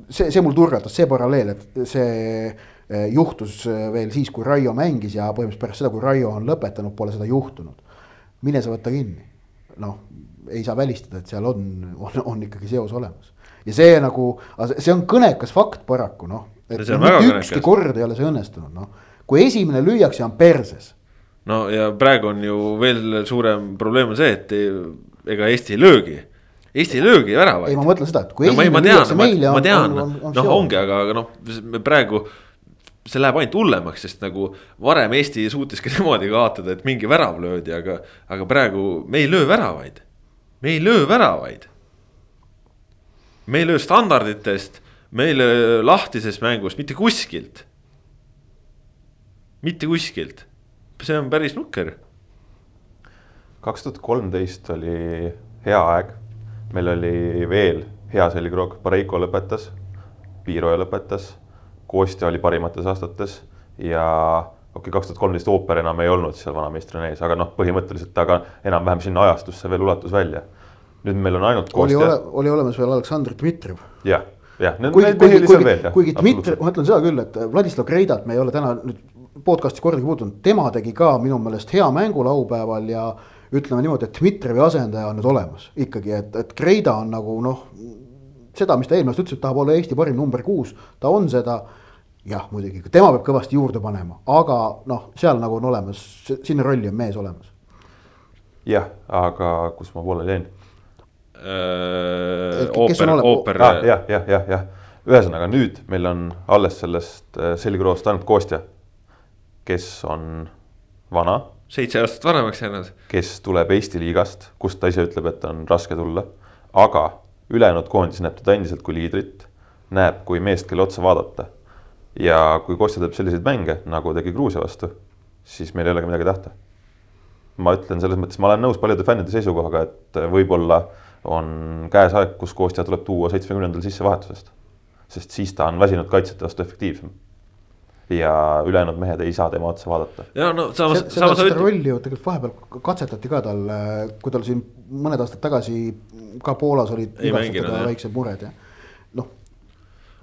see, see mul turgatas, see paralleel, et see juhtus eh, veel siis, kui Raio mängis ja põhimõtteliselt pärast seda, kui Raio on lõpetanud, pole seda juhtunud. mine sa võta kinni, noh, ei saa välistada, et seal on, on, on ikkagi seos olemas. ja see nagu, see on kõnekas fakt paraku noh, et mitte ükski kord ei ole see õnnestunud, noh. kui esimene lüüakse, on perses. no ja praegu on ju veel suurem probleem on see, et ega Eesti ei löögi Eesti ei löögi väravaid. ei, ma mõtlen seda, et kui no, esimene lüüakse meile on. ma tean, noh ongi, aga, aga noh, me praegu see läheb ainult hullemaks, sest nagu varem Eesti suutis ka niimoodi kaotada, et mingi värav löödi, aga, aga praegu me ei löö väravaid. me ei löö väravaid. me ei löö standarditest, me ei löö lahtisest mängust, mitte kuskilt. mitte kuskilt, see on päris nukker. kaks tuhat kolmteist oli hea aeg, meil oli veel hea selgroog, Pareiko lõpetas, Piiroja lõpetas Kostja oli parimates aastates ja okei okay,, kaks tuhat kolmteist ooper enam ei olnud seal vanameistrina ees, aga noh, põhimõtteliselt ta ka enam-vähem sinna ajastusse veel ulatus välja. nüüd meil on ainult Kostja. oli, ole, oli olemas veel Aleksandr Dmitrijev. jah, jah, kuigi, kuigi, kuigi, kuigi Dmitrijev, ma ütlen seda küll, et Vladislav Kreidat me ei ole täna nüüd podcast'i kordagi puutunud, tema tegi ka minu meelest hea mängu laupäeval ja ütleme niimoodi, et Dmitrijevi asendaja on nüüd olemas ikkagi, et, et Kreida on nagu noh, seda, mis ta eelmine aasta ütles, et tahab olla Eesti parim number kuus, ta on seda. Jah, muidugi tema peab kõvasti juurde panema, aga noh, seal nagu on olemas, sinna rolli on mees olemas. jah, aga kus ma pooleli jäin? äh, kes on ooper, ooper ah,. jah, jah, jah, jah, ühesõnaga nüüd meil on alles sellest äh, selgroost ainult Kostja, kes on vana seitse aastat vanemaks jäänud. kes tuleb Eesti liigast, kust ta ise ütleb, et on raske tulla. aga ülejäänud koondis näeb teda endiselt kui liidrit, näeb kui meest, kelle otsa vaadata. Ja kui Kostja teeb selliseid mänge, nagu tegi Gruusia vastu, siis meil ei olegi midagi tahta. ma ütlen selles mõttes, ma olen nõus paljude fännide seisukohaga, et võib-olla on käes aeg, kus Kostja tuleb tuua seitsmekümnendal sisse vahetusest. sest siis ta on väsinud kaitsjate vastu efektiivsem. ja ülejäänud mehed ei saa tema otsa vaadata ja no samas, samas seda rolli ju tegelikult vahepeal katsetati ka tal, kui tal siin mõned aastad tagasi ka Poolas olid väiksed mured ja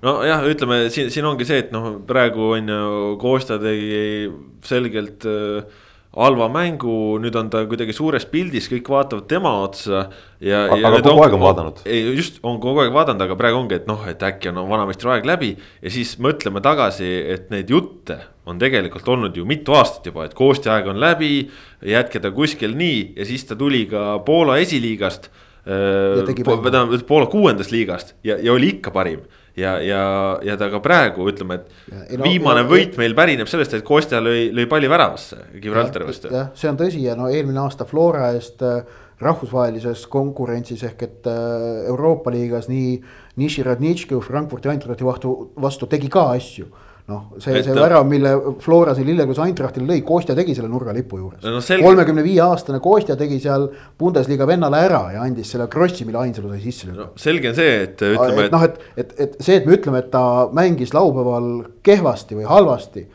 nojah, ütleme siin, siin ongi see, et noh, praegu on ju Kostja tegi selgelt äh, halva mängu, nüüd on ta kuidagi suures pildis, kõik vaatavad tema otsa. ja, ja aga kogu aeg on vaadanud. ei, just on kogu aeg vaadanud, aga praegu ongi, et noh, et äkki on vanameistri aeg läbi ja siis mõtleme tagasi, et neid jutte on tegelikult olnud ju mitu aastat juba, et Kostja aeg on läbi, jätke ta kuskil nii ja siis ta tuli ka Poola esiliigast. mängu. tähendab Poola kuuendast liigast ja, ja oli ikka parim ja, ja, ja ta ka praegu ütleme, et Ja- no- viimane ja- võit meil pärineb sellest, et Kostja lõi, lõi palli väravasse Gibraltari vastu. jah, see on tõsi ja no eelmine aasta Flora eest äh, rahvusvahelises konkurentsis ehk et äh, Euroopa liigas nii Nishi Radnitški Frankfurti Eintrachti vastu, vastu tegi ka asju. noh, see, see värav, mille Flora siin Lillekoos Eintrachtile lõi, Kostja tegi selle nurgalipu juures kolmekümne viie aastane Kostja tegi seal Bundesliga vennale ära ja andis selle krossi, mille Ainsalu sai sisse lükata no selge on see, et ütleme, et noh, et, et, et see, et me ütleme, et ta mängis laupäeval kehvasti või halvasti.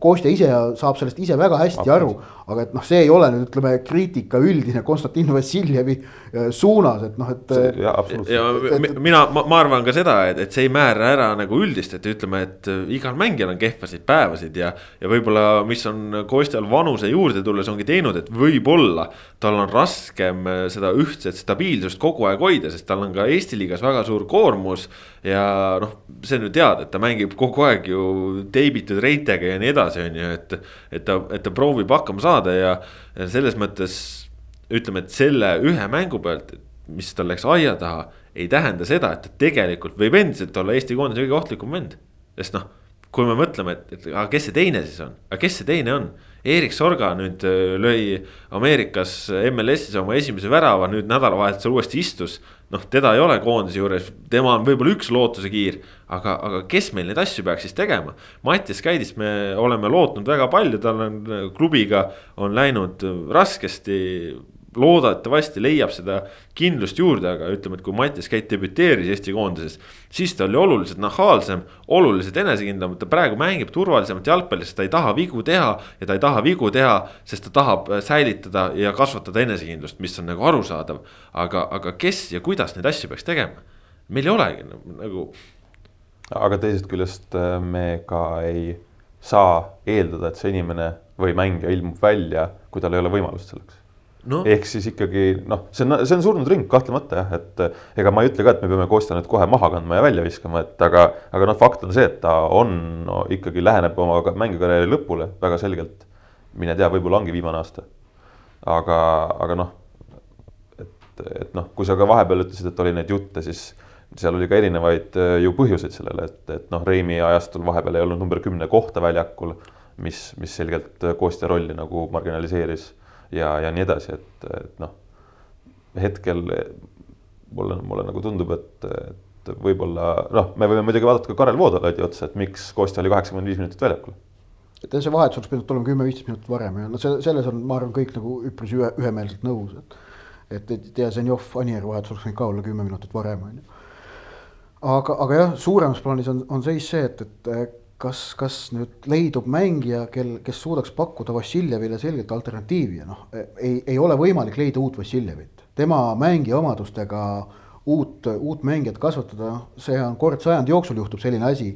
Kostja ise saab sellest ise väga hästi aru, aga et noh, see ei ole nüüd ütleme kriitika üldine Konstantin Vassiljevi äh, suunas, et noh, et. absoluutselt. ja mi- mina, ma, ma arvan ka seda, et, et see ei määra ära nagu üldist, et ütleme, et äh, igal mängijal on kehvasid päevasid ja. ja võib-olla, mis on Kostjal vanuse juurde tulles ongi teinud, et võib-olla tal on raskem äh, seda ühtset stabiilsust kogu aeg hoida, sest tal on ka Eesti liigas väga suur koormus. Ja noh, see on ju teada, et ta mängib kogu aeg ju teibitud reitega ja nii edasi, on ju, et. et ta, et ta proovib hakkama saada ja, ja selles mõttes ütleme, et selle ühe mängu pealt, mis tal läks aia taha, ei tähenda seda, et ta tegelikult võib endiselt olla Eesti koondise kõige ohtlikum vend. sest noh, kui me mõtleme, et, et aga kes see teine siis on, aga kes see teine on? Erik Sorga nüüd öö, lõi Ameerikas MLS-is oma esimese värava, nüüd nädalavahetusel uuesti istus. noh, teda ei ole koondise juures, tema on võib-olla üks lootusekiir, aga, aga kes meil neid asju peaks siis tegema? Mattias Käidist me oleme lootnud väga palju, tal on klubiga on läinud raskesti loodetavasti leiab seda kindlust juurde, aga ütleme, et kui Mattias Käit debüteeris Eesti koondises, siis ta oli oluliselt nahaalsem, oluliselt enesekindlam, ta praegu mängib turvalisemat jalgpalli, sest ta ei taha vigu teha ja ta ei taha vigu teha, sest ta tahab äh, säilitada ja kasvatada enesekindlust, mis on nagu arusaadav. aga, aga kes ja kuidas neid asju peaks tegema? meil ei olegi nagu aga teisest küljest äh, me ka ei saa eeldada, et see inimene või mängija ilmub välja, kui tal ei ole võimalust selleks noh, ehk siis ikkagi noh, see on, see on surnud ring kahtlemata jah, et eh, ega ma ei ütle ka, et me peame Kostja nüüd kohe maha kandma ja välja viskama, et aga, aga noh, fakt on see, et ta on no, ikkagi läheneb oma ka- mängukarjääri lõpule väga selgelt. mine tea, võib-olla ongi viimane aasta. aga, aga noh, et, et noh, kui sa ka vahepeal ütlesid, et oli neid jutte, siis seal oli ka erinevaid eh, ju põhjuseid sellele, et, et noh, Reimi ajastul vahepeal ei olnud number kümne kohta väljakul, mis, mis selgelt eh, Kostja rolli nagu marginaliseeris ja, ja nii edasi, et, et noh, hetkel mulle, mulle nagu tundub, et, et võib-olla noh, me võime muidugi vaadata ka Karel Voodolaidi otsa, et miks Kostja oli kaheksakümmend viis minutit väljakul. et see vahetus oleks pidanud tulema kümme-viisteist minutit varem ja no see, selles on, ma arvan, kõik nagu üpris ühe, ühemeelselt nõus, et. et, et ja Zenjov, Anier vahetus oleks võinud ka olla kümme minutit varem, on ju. aga, aga jah, suuremas plaanis on, on seis see, et, et kas, kas nüüd leidub mängija, kel, kes suudaks pakkuda Vassiljevile selget alternatiivi ja noh, ei, ei ole võimalik leida uut Vassiljevit. tema mängija omadustega uut, uut mängijat kasvatada, see on kord sajandi jooksul juhtub selline asi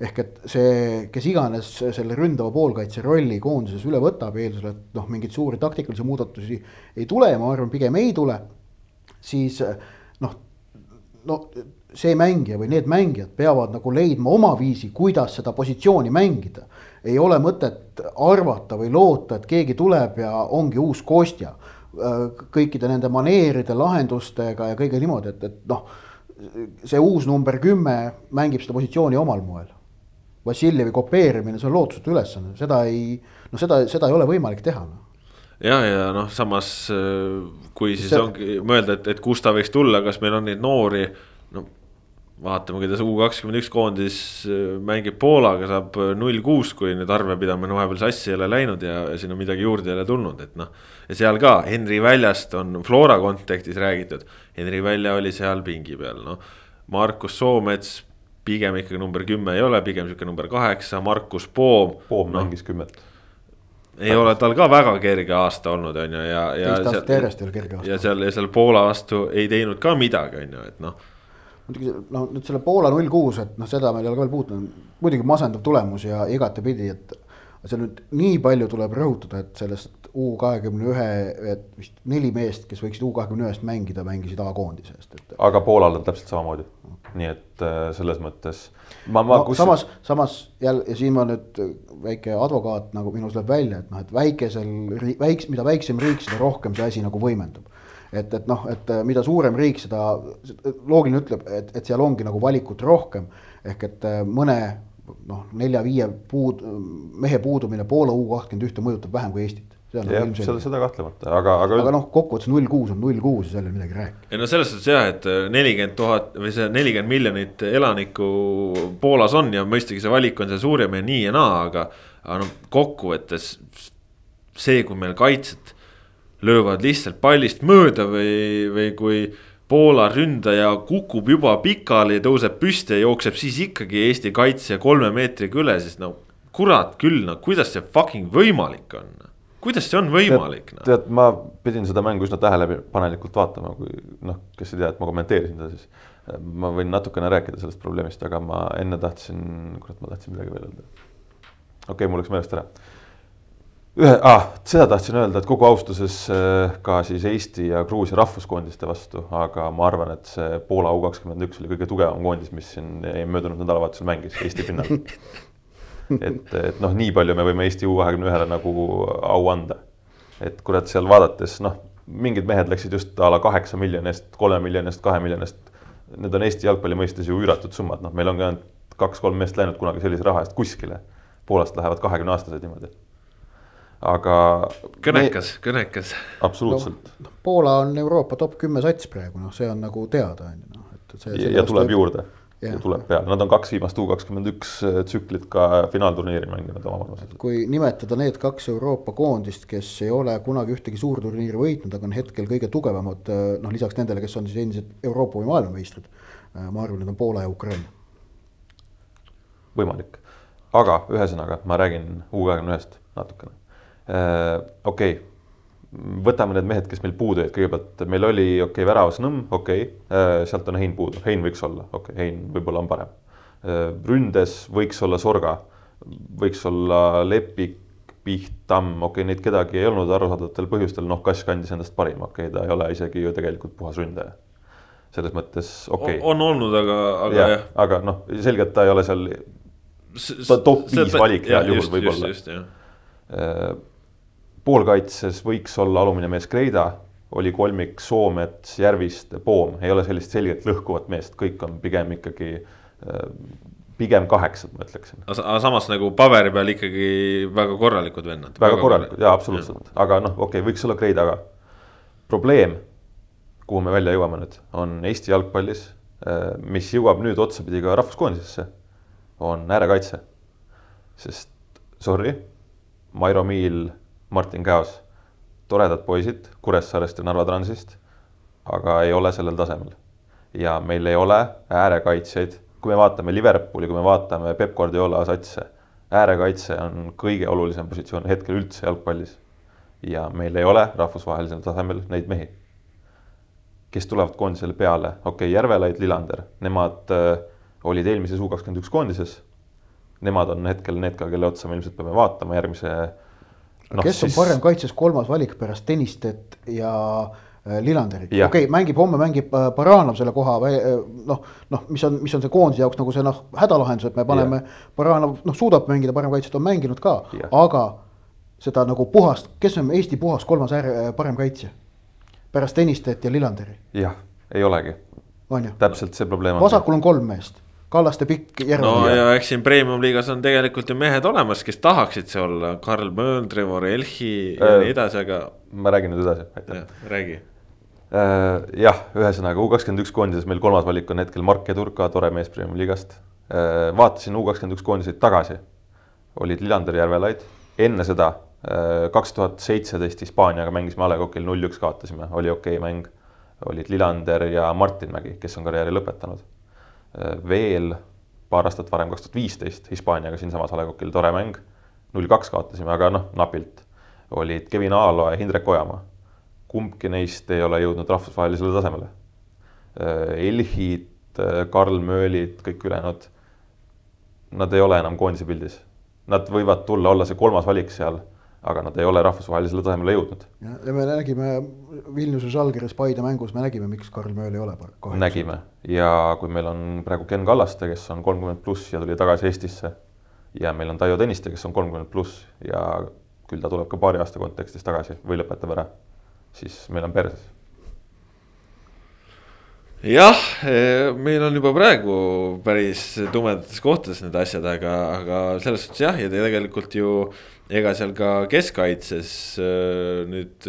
ehk et see, kes iganes selle ründava poolkaitse rolli koondises üle võtab, eeldusel, et noh, mingeid suuri taktikalisi muudatusi ei tule ja ma arvan, pigem ei tule, siis noh, no see mängija või need mängijad peavad nagu leidma oma viisi, kuidas seda positsiooni mängida. ei ole mõtet arvata või loota, et keegi tuleb ja ongi uus Kostja kõikide nende maneeride, lahendustega ja kõige niimoodi, et, et noh. see uus number kümme mängib seda positsiooni omal moel. Vassiljevi kopeerimine, see on lootusetu ülesanne, seda ei, noh, seda, seda ei ole võimalik teha no ja, ja noh, samas kui siis see... ongi mõelda, et, et kust ta võiks tulla, kas meil on neid noori, no vaatame, kuidas U kakskümmend üks koondis äh, mängib Poolaga, saab äh, null kuus, kui nüüd arvepidamine vahepeal sassi ei ole läinud ja, ja sinna midagi juurde ei ole tulnud, et noh. ja seal ka Henri Väljast on Flora kontekstis räägitud, Henri Välja oli seal pingi peal, noh. Markus Soomets pigem ikkagi number kümme ei ole, pigem sihuke number kaheksa, Markus Poom. Poom no, mängis kümmet ei ole tal ka väga kerge aasta olnud, on ju, ja, ja. teist aastat järjest ei ole kerge aasta. ja seal, ja seal Poola vastu ei teinud ka midagi, on ju, et noh muidugi noh, nüüd selle Poola null kuus, et noh, seda meil ei ole ka veel puutunud, muidugi masendav tulemus ja igatepidi, et. seal nüüd nii palju tuleb rõhutada, et sellest U kahekümne ühe, et vist neli meest, kes võiksid U kahekümne ühest mängida, mängisid A-koondise eest, et. aga Poolal on täpselt samamoodi okay., nii et äh, selles mõttes. ma, ma no, kus... samas, samas jälle ja siin ma nüüd väike advokaat nagu minus läheb välja, et noh, et väikesel, väiks-, mida väiksem riik, seda rohkem see asi nagu võimendub et, et noh, et äh, mida suurem riik, seda loogiline ütleb, et, et seal ongi nagu valikut rohkem. ehk et äh, mõne noh, nelja-viie puud, mehe puudumine Poola U kakskümmend ühte mõjutab vähem kui Eestit. jah, seda, seda kahtlemata, aga, aga. aga noh, kokkuvõttes null kuus on null kuus ja seal ei ole midagi rääkida. ei no selles suhtes jah, et äh, nelikümmend tuhat või see nelikümmend miljonit elanikku Poolas on ja mõistagi see valik on seal suurem ja nii ja naa, aga. aga noh, kokkuvõttes see, kui meil kaitset löövad lihtsalt pallist mööda või, või kui Poola ründaja kukub juba pikali, tõuseb püsti ja jookseb siis ikkagi Eesti kaitsja kolme meetriga üle, siis no kurat küll, no kuidas see fucking võimalik on? kuidas see on võimalik? no? tead, ma pidin seda mängu üsna tähelepanelikult vaatama, kui noh, kes ei tea, et ma kommenteerisin seda siis. ma võin natukene rääkida sellest probleemist, aga ma enne tahtsin, kurat, ma tahtsin midagi veel öelda. okei okay,, mul läks meelest ära ühe ah,, seda tahtsin öelda, et kogu austuses äh, ka siis Eesti ja Gruusia rahvuskoondiste vastu, aga ma arvan, et see Poola U kakskümmend üks oli kõige tugevam koondis, mis siin möödunud nädalavahetusel mängis Eesti pinnal. et, et noh, nii palju me võime Eesti U kahekümne ühele nagu au anda. et kurat, seal vaadates noh, mingid mehed läksid just a la kaheksa miljoni eest, kolme miljoni eest, kahe miljoni eest. Need on Eesti jalgpalli mõistes ju üüratud summad, noh, meil on ka kaks-kolm meest läinud kunagi sellise raha eest kuskile. Poolast lähevad kahekümne aastased niimoodi aga. kõnekas me..., kõnekas. absoluutselt no,. Poola on Euroopa top kümme sats praegu, noh, see on nagu teada, on ju, noh, et ja, ja tuleb juurde ja. ja tuleb peale, nad on kaks viimast U kakskümmend üks äh, tsüklit ka finaalturniiri mänginud oma vanuses. kui nimetada need kaks Euroopa koondist, kes ei ole kunagi ühtegi suurturniiri võitnud, aga on hetkel kõige tugevamad, äh, noh lisaks nendele, kes on siis endised Euroopa või maailmameistrid. Äh, ma arvan, need on Poola ja Ukraina. võimalik, aga ühesõnaga ma räägin U kahekümne ühest natukene okei okay., võtame need mehed, kes meil puudu jäid, kõigepealt meil oli okei okay,, väravas Nõmm, okei okay., äh, sealt on Hein puudu, Hein võiks olla, okei okay,, Hein võib-olla on parem. Äh, ründes võiks olla Sorga, võiks olla Lepik, Piht, Tamm, okei okay,, neid kedagi ei olnud arusaadavatel põhjustel, noh, Kass kandis endast parima, okei okay,, ta ei ole isegi ju tegelikult puhas ründaja. selles mõttes okei okay.. on olnud, aga, aga jah, jah.. aga noh, selgelt ta ei ole seal, top viis valik heal juhul võib-olla poolkaitses võiks olla alumine mees Kreida, oli kolmik Soomets, Järviste, Poom, ei ole sellist selgelt lõhkuvat meest, kõik on pigem ikkagi äh, pigem kaheksad, ma ütleksin. aga samas nagu paberi peal ikkagi väga korralikud vennad. väga korralikud jaa, absoluutselt, aga noh, okei okay,, võiks olla Kreida ka. probleem, kuhu me välja jõuame nüüd, on Eesti jalgpallis, äh, mis jõuab nüüd otsapidi ka rahvuskoondisesse, on äärekaitse. sest sorry, Mairo Miil Martin Käos, toredad poisid Kuressaarest ja Narva Transist, aga ei ole sellel tasemel. ja meil ei ole äärekaitsjaid, kui me vaatame Liverpooli, kui me vaatame Peep Guardiola satse, äärekaitse on kõige olulisem positsioon hetkel üldse jalgpallis. ja meil ei ole rahvusvahelisel tasemel neid mehi, kes tulevad koondisele peale, okei okay,, Järvelaid, Lillander, nemad äh, olid eelmises U kakskümmend üks koondises. Nemad on hetkel need ka, kelle otsa me ilmselt peame vaatama järgmise no,. kes on siis... parem kaitses kolmas valik pärast Tõnistet ja äh, Lillanderit, okei okay,, mängib homme, mängib äh, Baranov selle koha äh, noh, noh, mis on, mis on see koondise jaoks nagu see noh, hädalahendus, et me paneme, Baranov noh, suudab mängida, parem kaitset on mänginud ka, aga seda nagu puhast, kes on Eesti puhas kolmas äär, parem kaitsja? pärast Tõnistet ja Lillanderi, jah, ei olegi, on täpselt see probleem on. vasakul on kolm meest, Kallaste pikk, no Järve ja eks siin premium liigas on tegelikult ju mehed olemas, kes tahaksid see olla, Karl Mööl, Trevor Elchi ja Äh. nii edasi, aga ma räägin nüüd edasi, aitäh. räägi. jah, ühesõnaga U kakskümmend üks koondises meil kolmas valik on hetkel Mark Edurka, tore mees Premiumi liigast. vaatasin U kakskümmend üks koondiseid tagasi, olid Lillander Järvelaid, enne seda kaks tuhat seitseteist Hispaaniaga mängisime A Le Coqil null-üks kaotasime, oli okei okay mäng. olid Lillander ja Martin Mägi, kes on karjääri lõpetanud. Veel paar aastat varem, kaks tuhat viisteist Hispaaniaga siinsamas A Le Coqil tore mäng, null-kaks kaotasime, aga noh, napilt. olid Kevin Aalo ja Hindrek Ojamaa kumbki neist ei ole jõudnud rahvusvahelisele tasemele. Elhid, Karl Möölid, kõik ülejäänud, nad ei ole enam koondise pildis. Nad võivad tulla, olla see kolmas valik seal, aga nad ei ole rahvusvahelisele tasemele jõudnud. ja me nägime Vilniuse Žalgiris Paide mängus, me nägime, miks Karl Mööl ei ole. nägime ja kui meil on praegu Ken Kallaste, kes on kolmkümmend pluss ja tuli tagasi Eestisse ja meil on Taio Tõniste, kes on kolmkümmend pluss ja küll ta tuleb ka paari aasta kontekstis tagasi või lõpetab ära, siis meil on perses jah, meil on juba praegu päris tumedates kohtades need asjad, aga, aga selles suhtes jah, ja tegelikult ju ega seal ka keskkaitses äh, nüüd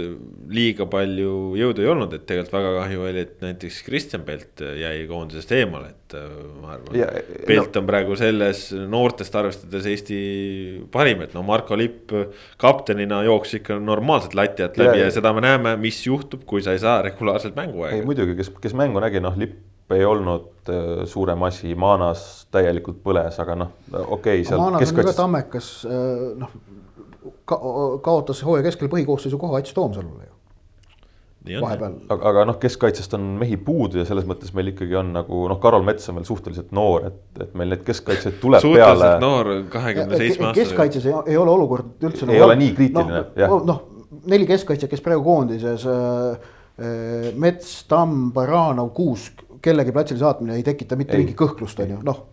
liiga palju jõudu ei olnud, et tegelikult väga kahju oli, et näiteks Kristjan Pelt jäi koondisest eemale, et äh, ma arvan Ja, Pelt on praegu selles noortest arvestades Eesti parim, et no Marko Lipp kaptenina jooksis ikka normaalselt lati alt läbi Ja- ja, ja seda me näeme, mis juhtub, kui sa ei saa regulaarselt ei mänguaega. muidugi, kes, kes mängu nägi, noh, lipp ei olnud äh, suurem asi, Maanas täielikult põles, aga noh, okei okay,, Maanas on ju ka keskkaitses, tammekas, noh ka,, kaotas hooaja keskel põhikoosseisu koha Ats Toomsalule ju vahepeal. aga, aga noh, keskkaitsest on mehi puudu ja selles mõttes meil ikkagi on nagu noh, Karol Mets on veel suhteliselt noor, et, et meil neid keskkaitsjaid tuleb suhteliselt peale. noor, kahekümne seitsme aastane. keskkaitses ei, ei ole olukord üldse. Ei ole nii kriitiline, jah. noh noh, neli keskkaitsjat, kes praegu koondises äh,, äh, Mets, Tamm, Baranov, Kuusk, kellegi platsile saatmine ei tekita mitte Ei. mingit kõhklust, on ju, noh.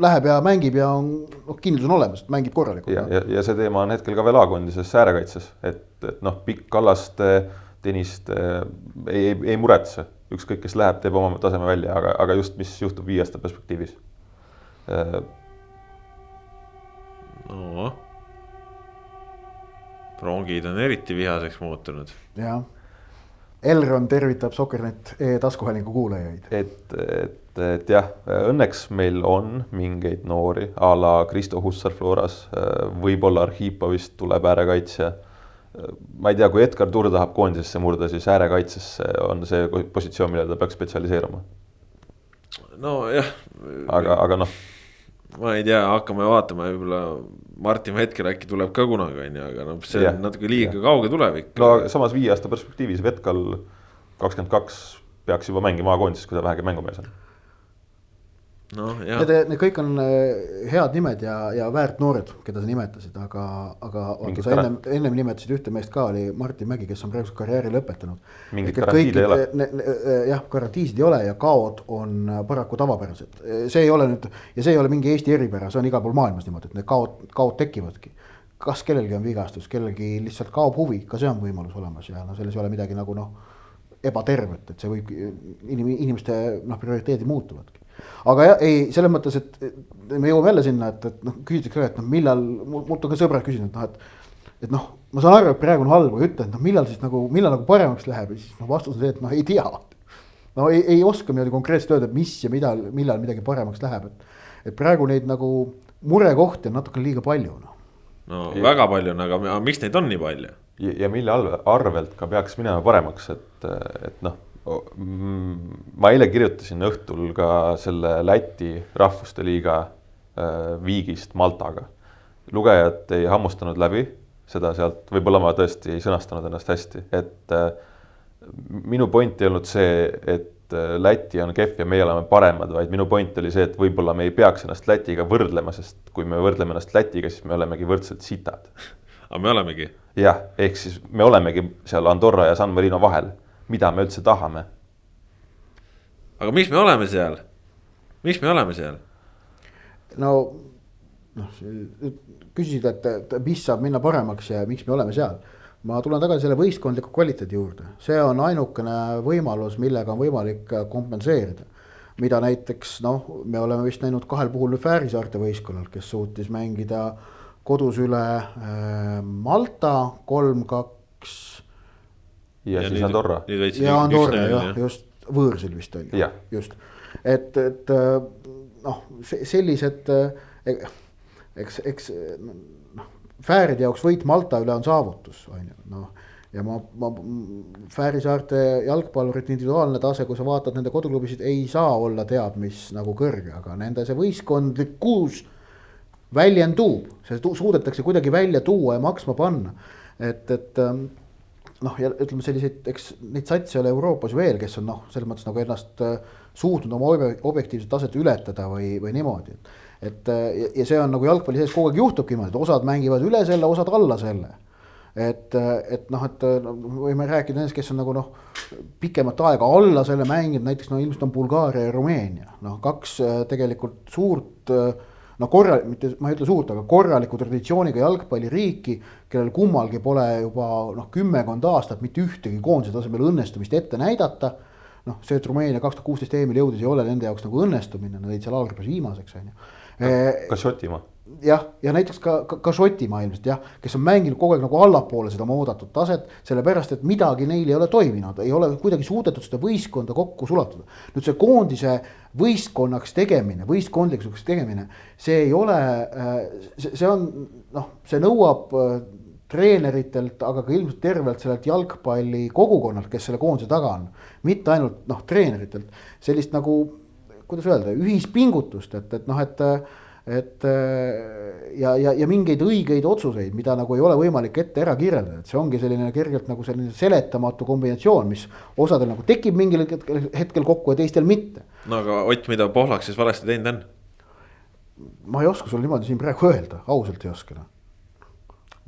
Läheb ja mängib ja on, noh kindlus on olemas, mängib korralikult ja, ja, ja see teema on hetkel ka veel A-koondises äärekaitses, et, et noh, Pikk Kallaste, Tõniste ei, ei, ei muretse, ükskõik kes läheb, teeb oma taseme välja, aga, aga just, mis juhtub viie aasta perspektiivis. noh, rongid on eriti vihaseks muutunud. jah. Elron tervitab Sokernet e-taskuhäälingu kuulajaid. et, et, et jah, õnneks meil on mingeid noori a la Kristo Hussar Floras, võib-olla Arhipovist tuleb äärekaitsja. ma ei tea, kui Edgar Tur tahab koondisesse murda, siis äärekaitsesse on see positsioon, millele ta peaks spetsialiseeruma. nojah, aga, aga noh, ma ei tea, hakkame vaatama, võib-olla Martin hetkel äkki tuleb ka kunagi, on ju, aga noh, see Jah, on natuke liiga kauge tulevik. no samas viie aasta perspektiivis Vetkal kakskümmend kaks peaks juba mängima A-koondises, kui ta vähegi mängumees on. Jah Need, need kõik on äh, head nimed ja, ja väärt noored, keda sa nimetasid, aga, aga Mingit sa ennem ennem nimetasid ühte meest ka, oli Martin Mägi, kes on praeguseks karjääri lõpetanud. Mingit garantiid ei ole. jah, garantiisid ei ole ja kaod on äh, paraku tavapärased. see ei ole nüüd ja see ei ole mingi Eesti eripära, see on igal pool maailmas niimoodi, et need kaod, kaod tekivadki. kas kellelgi on vigastus, kellelgi lihtsalt kaob huvi, ka see on võimalus olemas ja no selles ei ole midagi nagu noh ebatervet, et see võib, inim-, inimeste noh, prioriteedid muutuvadki. Aga jah, ei selles mõttes, et me jõuame jälle sinna, et, et noh, küsitakse ka, et noh, millal, mult on ka sõbrad küsinud, et noh, et. et noh, ma saan aru, et praegu on halb, aga ütle, et noh, millal siis nagu, millal nagu paremaks läheb ja siis noh, vastus on see, et noh, ei tea. no ei, ei oska niimoodi konkreetselt öelda, et mis ja millal, millal midagi paremaks läheb, et. et praegu neid nagu murekohti on natuke liiga palju noh. no väga palju on, aga miks neid on nii palju? ja, mille arvelt ka peaks minema paremaks, et, et noh, ma eile kirjutasin õhtul ka selle Läti rahvuste liiga äh, viigist Maltaga. lugejad ei hammustanud läbi seda sealt, võib-olla ma tõesti ei sõnastanud ennast hästi, et äh, minu point ei olnud see, et äh, Läti on kehv ja meie oleme paremad, vaid minu point oli see, et võib-olla me ei peaks ennast Lätiga võrdlema, sest kui me võrdleme ennast Lätiga, siis me olemegi võrdselt sitad aga me olemegi. jah, ehk siis me olemegi seal Andorra ja San Marino vahel, mida me üldse tahame. aga miks me oleme seal? miks me oleme seal? no noh, küsisid, et, mis saab minna paremaks ja miks me oleme seal. ma tulen tagasi selle võistkondliku kvaliteedi juurde, see on ainukene võimalus, millega on võimalik kompenseerida. mida näiteks noh, me oleme vist näinud kahel puhul Fääri saarte võistkonnal, kes suutis mängida kodus üle äh, Malta kolm-kaks. Ja, ja siis Andorra. ja Andorra jah, just võõrsil vist on ju, just, et, et noh, sellised eks, eks noh, Fääride jaoks võit Malta üle on saavutus, on ju, noh. ja ma, ma, Fääri saarte jalgpallurite individuaalne tase, kui sa vaatad nende koduklubisid, ei saa olla teab mis nagu kõrge, aga nende see võistkondlikkus väljendub, see suudetakse kuidagi välja tuua ja maksma panna. et, et ähm, noh, ja ütleme selliseid, eks neid satse ole Euroopas veel, kes on noh, selles mõttes nagu ennast äh, suutnud oma objektiivset taset ületada või, või niimoodi et ja, ja see on nagu jalgpalli sees kogu aeg juhtubki niimoodi, et osad mängivad üle selle, osad alla selle. et, et noh, et no, võime rääkida nendest, kes on nagu noh, pikemat aega alla selle mänginud, näiteks no ilmselt on Bulgaaria ja Rumeenia, noh, kaks äh, tegelikult suurt no korra, mitte ma ei ütle suurt, aga korraliku traditsiooniga jalgpalliriiki, kellel kummalgi pole juba noh, kümmekond aastat mitte ühtegi koondise tasemel õnnestumist ette näidata. noh, see, et Rumeenia kaks tuhat kuusteist EM-il jõudis, ei ole nende jaoks nagu õnnestumine, nad jäid seal alggrupis viimaseks, on ju ka Šotimaa. Jah, ja näiteks ka, ka, ka Šotimaa ilmselt jah, kes on mänginud kogu aeg nagu allapoole seda oma oodatud taset, sellepärast et midagi neil ei ole toiminud, ei ole kuidagi suudetud seda võistkonda kokku sulatada. nüüd see koondise võistkonnaks tegemine, võistkondlikuks tegemine, see ei ole, see on noh, see nõuab treeneritelt, aga ka ilmselt tervelt sellelt jalgpalli kogukonnalt, kes selle koondise taga on. mitte ainult noh, treeneritelt, sellist nagu kuidas öelda, ühispingutust, et, et noh, et et ja, ja, ja mingeid õigeid otsuseid, mida nagu ei ole võimalik ette ära kirjeldada, et see ongi selline kergelt nagu selline seletamatu kombinatsioon, mis osadel nagu tekib mingil hetkel, hetkel kokku ja teistel mitte. no aga Ott, mida Pohlak siis valesti teinud on? ma ei oska sulle niimoodi siin praegu öelda, ausalt ei oska. Noh.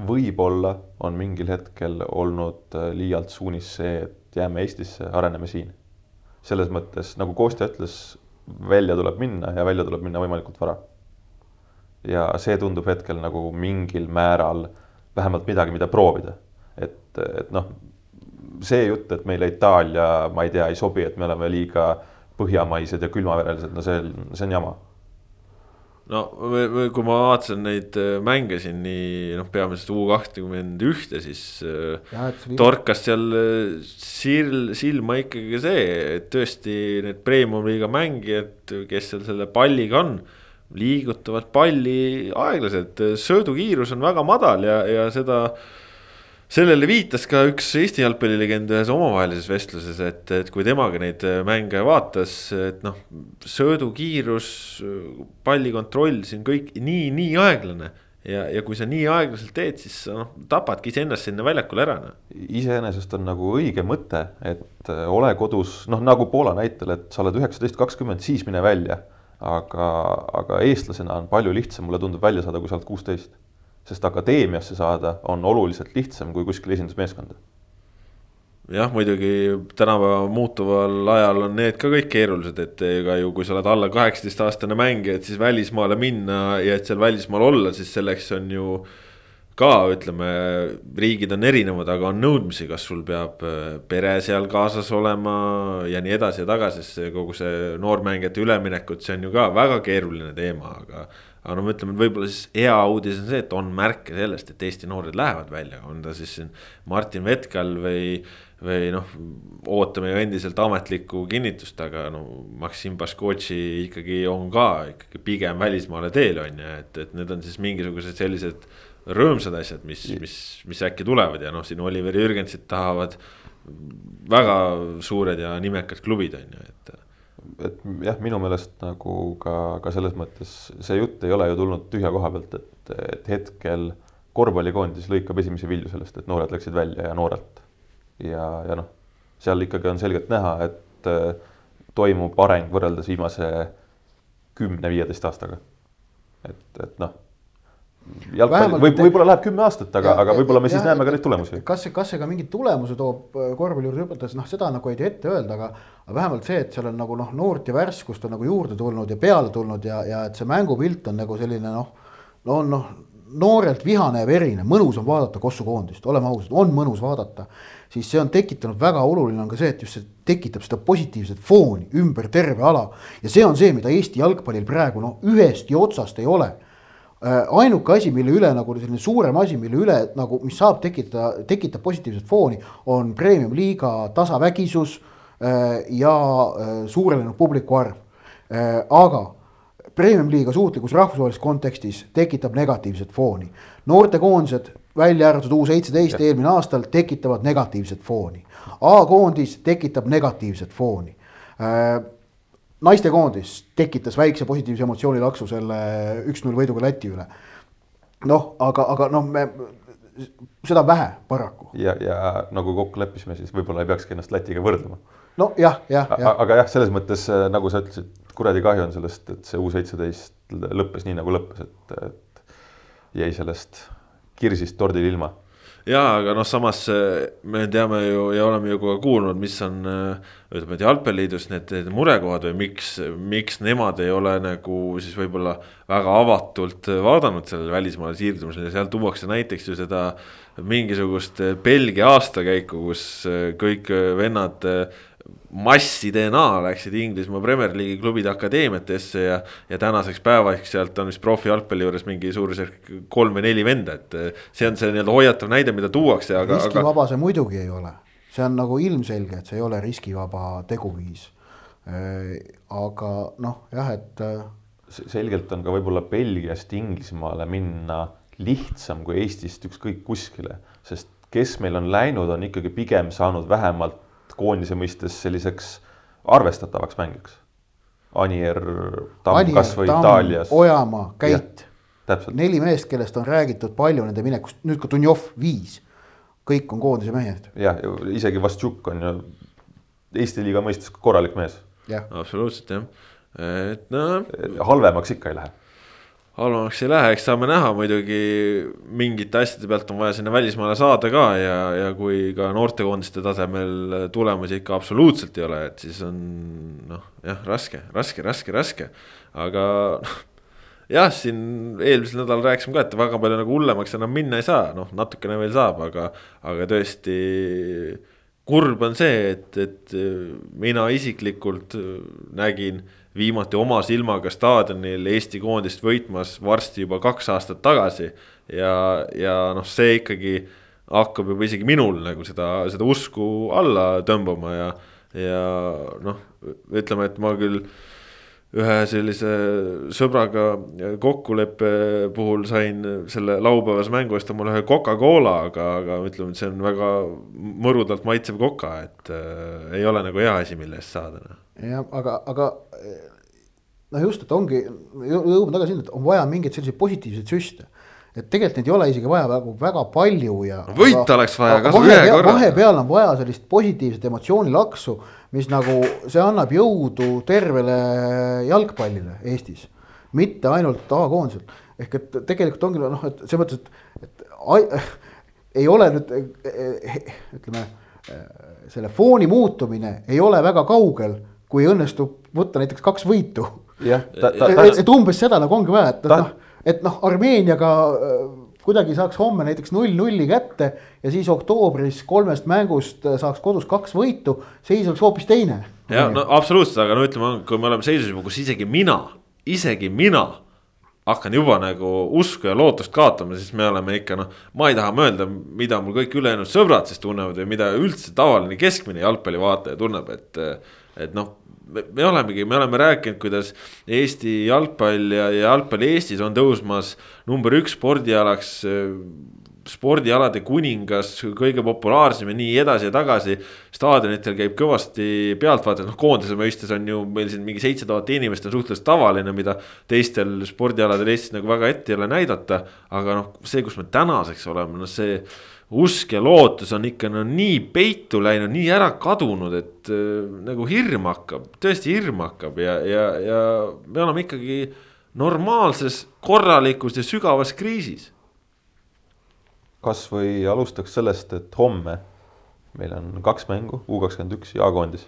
võib-olla on mingil hetkel olnud äh, liialt suunis see, et jääme Eestisse, areneme siin. selles mõttes nagu Kostja ütles, välja tuleb minna ja välja tuleb minna võimalikult vara. Ja see tundub hetkel nagu mingil määral vähemalt midagi, mida proovida. et, et noh, see jutt, et meile Itaalia, ma ei tea, ei sobi, et me oleme liiga põhjamaised ja külmaverelised, no see, see on jama no kui ma vaatasin neid äh, mänge siin nii noh, peamiselt U kakskümmend ühte, siis äh, ja, torkas seal äh, sil-, silma ikkagi see, et tõesti need premium-liiga mängijad, kes seal selle palliga on. Liigutavad palli aeglaselt, söödukiirus on väga madal ja, ja seda sellele viitas ka üks Eesti jalgpallilegend ühes omavahelises vestluses, et, et kui temaga neid mänge vaatas, et noh, söödukiirus, pallikontroll siin kõik nii, nii aeglane. ja, ja kui sa nii aeglaselt teed, siis sa noh, tapadki iseennast sinna väljakule ära noh. iseenesest on nagu õige mõte, et ole kodus, noh nagu Poola näitel, et sa oled üheksateist, kakskümmend, siis mine välja. Aga, aga eestlasena on palju lihtsam, mulle tundub välja saada, kui sa oled kuusteist sest akadeemiasse saada on oluliselt lihtsam kui kuskile esindusmeeskonda. jah, muidugi tänapäeva muutuval ajal on need ka kõik keerulised, et ega ju, kui sa oled alla kaheksateistaastane mängija, et siis välismaale minna ja et seal välismaal olla, siis selleks on ju ka ütleme, riigid on erinevad, aga on nõudmisi, kas sul peab äh, pere seal kaasas olema ja nii edasi ja tagasi, sest kogu see noormängijate üleminekut, see on ju ka väga keeruline teema, aga aga no ütleme, et võib-olla siis hea uudis on see, et on märke sellest, et Eesti noored lähevad välja, on ta siis siin Martin Vetkal või, või noh, ootame ju endiselt ametlikku kinnitust, aga no Maksim Baškotši ikkagi on ka ikkagi pigem välismaale teel on ju, et, et need on siis mingisugused sellised rõõmsad asjad, mis, mis, mis äkki tulevad ja noh, siin Oliver Jürgensit tahavad väga suured ja nimekad klubid on ju, et et jah, minu meelest nagu ka, ka selles mõttes see jutt ei ole ju tulnud tühja koha pealt, et, et hetkel korvpallikoondis lõikab esimesi vilju sellest, et noored läksid välja ja noorelt. ja, ja noh, seal ikkagi on selgelt näha, et äh, toimub areng võrreldes viimase kümne-viieteist aastaga. et, et noh jalgpall võib, võib-olla läheb kümme aastat, aga, aga võib-olla me ja, siis näeme ka neid tulemusi. kas see, kas see ka mingeid tulemusi toob äh, korvpalli juurde hüpates, noh, seda nagu ei tea ette öelda, aga. aga vähemalt see, et seal on nagu noh, noort ja värskust on nagu juurde tulnud ja peale tulnud ja, ja et see mängupilt on nagu selline noh, no noh, noorelt vihane ja verine, mõnus on vaadata Kossu koondist, oleme ausad, on mõnus vaadata. siis see on tekitanud väga oluline on ka see, et just see tekitab seda positiivset fooni ümber terve ala. ja see on see, mida Eesti jalgpallil praegu noh, ühestki otsast ei ole ainuke asi, mille üle nagu selline suurem asi, mille üle nagu, mis saab tekitada, tekitab positiivset fooni, on premium-liiga tasavägisus äh, ja äh, suurenenud publiku arv. aga premium-liiga suutlikkus rahvusvahelises kontekstis tekitab negatiivset fooni. noortekoondised, välja arvatud U seitseteist eelmine aastal, tekitavad negatiivset fooni. A-koondis tekitab negatiivset fooni naistekoondis tekitas väikse positiivse emotsioonilaksu selle üks-null võiduga Läti üle. noh, aga, aga noh, me, seda on vähe paraku. ja, ja nagu kokku leppisime, siis võib-olla ei peakski ennast Lätiga võrdlema. no jah, jah, jah. aga jah, selles mõttes äh, nagu sa ütlesid, kuradi kahju on sellest, et see U seitseteist lõppes nii nagu lõppes, et, et jäi sellest kirsist tordil ilma jaa, aga noh, samas me teame ju ja oleme ju ka kuulnud, mis on ütleme, et jalgpalliliidus need, need murekohad või miks, miks nemad ei ole nagu siis võib-olla väga avatult vaadanud sellele välismaale siirdumisele, seal tuuakse näiteks ju seda mingisugust Belgia aastakäiku, kus kõik vennad massi DNA läksid Inglismaa Premier League'i klubide akadeemiatesse ja. ja tänaseks päevaks sealt on vist profijalgpalli juures mingi suurusjärk kolm või neli venda, et see on see nii-öelda hoiatav näide, mida tuuakse, aga. riskivaba see muidugi ei ole, see on nagu ilmselge, et see ei ole riskivaba teguviis. Äh, aga noh, jah, et. Äh, selgelt on ka võib-olla Belgiast Inglismaale minna lihtsam kui Eestist ükskõik kuskile, sest kes meil on läinud, on ikkagi pigem saanud vähemalt koondise mõistes selliseks arvestatavaks mängiks. Anier, Tamm kasvõi Itaalias. Ojamaa, Käit. neli meest, kellest on räägitud palju nende minekust, nüüd ka Dunjov viis. kõik on koondise mehed. jah, isegi Vastšuk on ju Eesti liiga mõistes korralik mees. absoluutselt jah, et noh. halvemaks ikka ei lähe halvemaks ei lähe, eks saame näha, muidugi mingite asjade pealt on vaja sinna välismaale saada ka ja, ja kui ka noortekoondiste tasemel tulemusi ikka absoluutselt ei ole, et siis on noh, jah, raske, raske, raske, raske, aga noh jah, siin eelmisel nädalal rääkisime ka, et väga palju nagu hullemaks enam minna ei saa, noh, natukene veel saab, aga, aga tõesti kurb on see, et, et mina isiklikult nägin viimati oma silmaga staadionil Eesti koondist võitmas varsti juba kaks aastat tagasi. ja, ja noh, see ikkagi hakkab juba isegi minul nagu seda, seda usku alla tõmbama ja, ja noh, ütleme, et ma küll ühe sellise sõbraga kokkuleppe puhul sain selle laupäevase mängu eest omale ühe Coca-Cola, aga, aga ütleme, et see on väga mõrudalt maitsev koka, et äh, ei ole nagu hea asi, mille eest saada noh. Jah, aga, aga noh, just, et ongi, jõuame tagasi sinna, et on vaja mingeid selliseid positiivseid süste et tegelikult neid ei ole isegi vaja väga, väga palju ja. võita oleks vaja kas või ühe korra. vahepeal on vaja sellist positiivset emotsioonilaksu, mis nagu, see annab jõudu tervele jalgpallile Eestis. mitte ainult A-koondisel, ehk et tegelikult ongi noh, et selles mõttes, et, et ai, ei ole nüüd ütleme, selle fooni muutumine ei ole väga kaugel kui õnnestub võtta näiteks kaks võitu. et, et umbes seda nagu ongi vaja, et noh, et noh, Armeeniaga äh, kuidagi saaks homme näiteks null-nulli kätte ja siis oktoobris kolmest mängust äh, saaks kodus kaks võitu, seis oleks hoopis teine. ja no absoluutselt, aga no ütleme, kui me oleme seisus juba, kus isegi mina, isegi mina hakkan juba nagu usku ja lootust kaotama, siis me oleme ikka noh, ma ei taha mõelda, mida mul kõik ülejäänud sõbrad siis tunnevad või mida üldse tavaline keskmine jalgpallivaataja tunneb, et. et noh, me olemegi, me oleme rääkinud, kuidas Eesti jalgpall ja, ja jalgpall Eestis on tõusmas number üks spordialaks spordialade kuningas, kõige populaarsem ja nii edasi ja tagasi. staadionitel käib kõvasti pealtvaatajaid, noh koondise mõistes on ju meil siin mingi seitse tuhat inimest on suhteliselt tavaline, mida teistel spordialadel Eestis nagu väga ette ei ole näidata. aga noh, see, kus me tänaseks oleme, noh see usk ja lootus on ikka no nii peitu läinud, nii ära kadunud, et äh, nagu hirm hakkab, tõesti hirm hakkab ja, ja, ja me oleme ikkagi normaalses, korralikus ja sügavas kriisis. kasvõi alustaks sellest, et homme meil on kaks mängu, U kakskümmend üks ja A-koondis.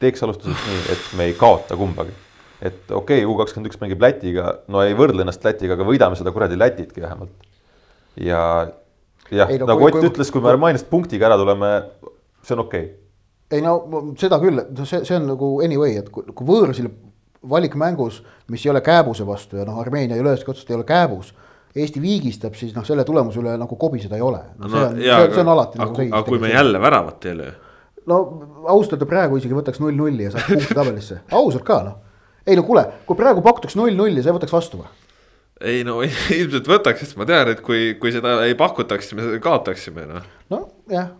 teeks alustuseks nii, et me ei kaota kumbagi et okei okay,, U kakskümmend üks mängib Lätiga, no ei võrdle ennast Lätiga, aga võidame seda kuradi Lätitki vähemalt. ja jah, no nagu Ott ütles, kui me Armaniast punktiga ära tuleme, see on okei okay. ei no seda küll, see, see on nagu anyway, et kui, kui võõrsil valikmängus, mis ei ole kääbuse vastu ja noh, Armeenia ei ole ühestki otsast ei ole kääbus. Eesti viigistab, siis noh, selle tulemuse üle nagu kobiseda ei ole no,. see on, see, see on alati nagu aga kui me jälle väravat ei löö no ausalt öelda praegu isegi võtaks null-nulli ja saaks punkti tabelisse, ausalt ka noh. ei no kuule, kui praegu pakutakse null-nulli, sa ei võtaks vastu või? Ei no ilmselt võtaks, sest ma tean, et kui, kui seda ei pakutaks, siis me kaotaksime noh. nojah,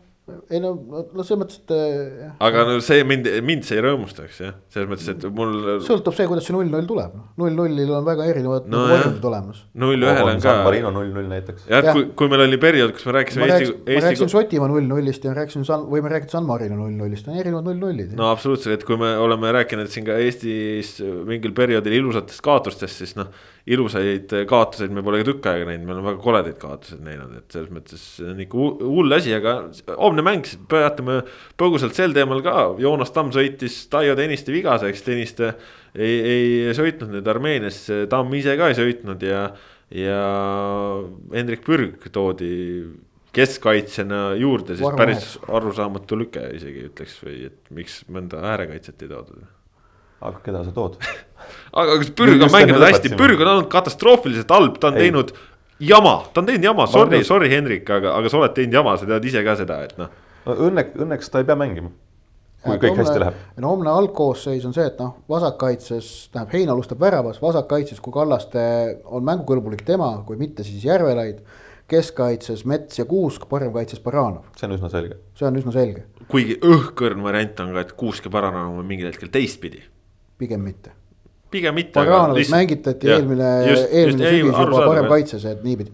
ei no, no selles mõttes, et eh, aga no see mind, mind see ei rõõmustaks jah, selles mõttes, et mul sõltub see, kuidas see null-null tuleb, noh, null-nullil on väga erinevad No nagu variandid olemas. null ühel on ka. Marino null-null näiteks. jah, Jah. kui, kui meil oli periood, kus me rääkisime ma Eesti, rääkisin, ma rääkisin Eesti. Šotimaa null-nullist ja rääkisin San, võime rääkida San Marino null-nullist, on erinevad null-nullid. no absoluutselt, et kui me oleme rääkinud siin ka Eestis mingil perioodil ilusatest kaotustest, siis noh. Ilusaid kaotuseid me pole ka tükk aega näinud, me oleme väga koledaid kaotuseid näinud, et selles mõttes see on ikka hu- hull asi, aga homne mäng, siis peatame põgusalt sel teemal ka, Joonas Tamm sõitis Taio Tõniste vigaseks, Tõniste ei, ei sõitnud nüüd Armeeniasse, Tamm ise ka ei sõitnud ja, ja Hendrik Pürg toodi keskkaitsjana juurde, siis päris arusaamatu lüke isegi ütleks või et miks mõnda äärekaitset ei toodud. Aga keda sa tood? aga kas Pürg on mänginud hästi. Pürg on olnud katastroofiliselt halb, ta on Ei. teinud jama, ta on teinud jama, sorry sorry Hendrik, aga, aga sa oled teinud jama, sa tead ise ka seda, et noh. no õnneks, õnneks ta ei pea mängima. kui kõik hästi läheb. no homne algkoosseis on see, et noh, vasakkaitses, tähendab Hein alustab väravas, vasakkaitses, kui Kallaste on mängukõlbulik tema, kui mitte, siis Järvelaid. keskkaitses Mets ja Kuusk, paremkaitses Baranov, see on üsna selge. see on üsna selge, kuigi õhkõrn variant on ka, et Kuusk ja Baranov on mingil hetkel teistpidi. Pigem mitte. pigem mitte. Baranovit mängitati jah, eelmine, eelmine sügis juba arusaadav, jah. paremkaitses, et niipidi.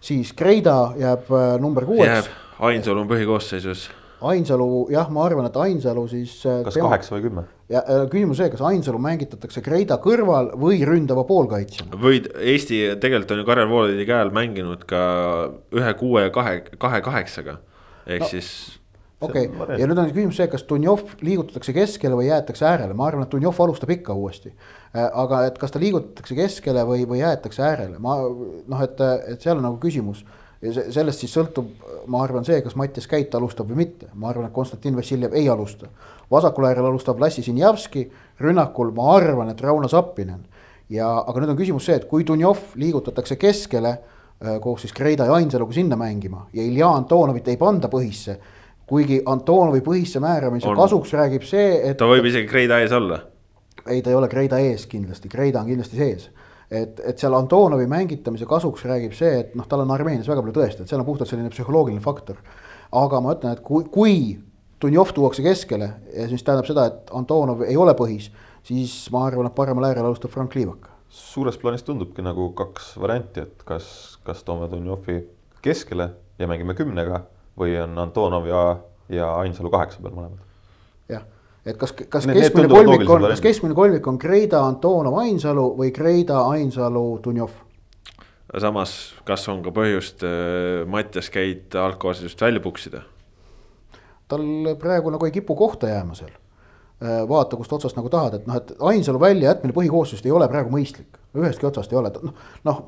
siis Kreida jääb äh, number jääb, kuueks, Ainsalu on põhikoosseisus. Ainsalu, jah, ma arvan, et Ainsalu siis. äh, kas kaheksa või kümme? ja äh, küsimus see, kas Ainsalu mängitatakse Kreida kõrval või ründava poolkaitsjana. võid, Eesti tegelikult on ju Karel Voolaidi käe all mänginud ka ühe kuue ja kahe, kahe kaheksaga. ehk no. siis okei variant. ja nüüd on küsimus see, kas Dunjov liigutatakse keskele või jäetakse äärele, ma arvan, et Dunjov alustab ikka uuesti. aga et kas ta liigutatakse keskele või, või jäetakse äärele, ma noh, et, et seal on nagu küsimus. ja see, sellest siis sõltub, ma arvan, see, kas Mattias Käit alustab või mitte, ma arvan, et Konstantin Vassiljev ei alusta. vasakul äärel alustab Lassi Sinjavski, rünnakul ma arvan, et Rauno Sappinen. ja, aga nüüd on küsimus see, et kui Dunjov liigutatakse keskele äh, koos siis Kreida ja Ainsaluga sinna mängima ja Ilja Antonovit ei panda põhisse kuigi Antonovi põhisse määramise On. kasuks räägib see, et ta võib isegi Kreida ees olla. ei, ta ei ole Kreida ees kindlasti, Kreida on kindlasti sees. et, et seal Antonovi mängitamise kasuks räägib see, et noh, tal on Armeenias väga palju tõestada, et seal on puhtalt selline psühholoogiline faktor. aga ma ütlen, et kui, kui Dunjov tuuakse keskele ja siis tähendab seda, et Antonov ei ole põhis, siis ma arvan, et paremal äärel alustab Frank Liivak. suures plaanis tundubki nagu kaks varianti, et kas, kas toome Dunjovi keskele ja mängime kümnega või on Antonov ja, ja Ainsalu kaheksa peal mõlemad. jah, et kas, kas Need- need keskmine tunduvad kolmik on, kas keskmine kolmik on Kreida, Antonov, Ainsalu või Kreida, Ainsalu, Dunjov? samas, kas on ka põhjust äh, Mattias Käit algkoosseisust välja puksida? tal praegu nagu ei kipu kohta jääma seal. vaata, kust otsast nagu tahad, et noh, et Ainsalu väljajätmine põhikoosseisust ei ole praegu mõistlik, ühestki otsast ei ole, noh, noh.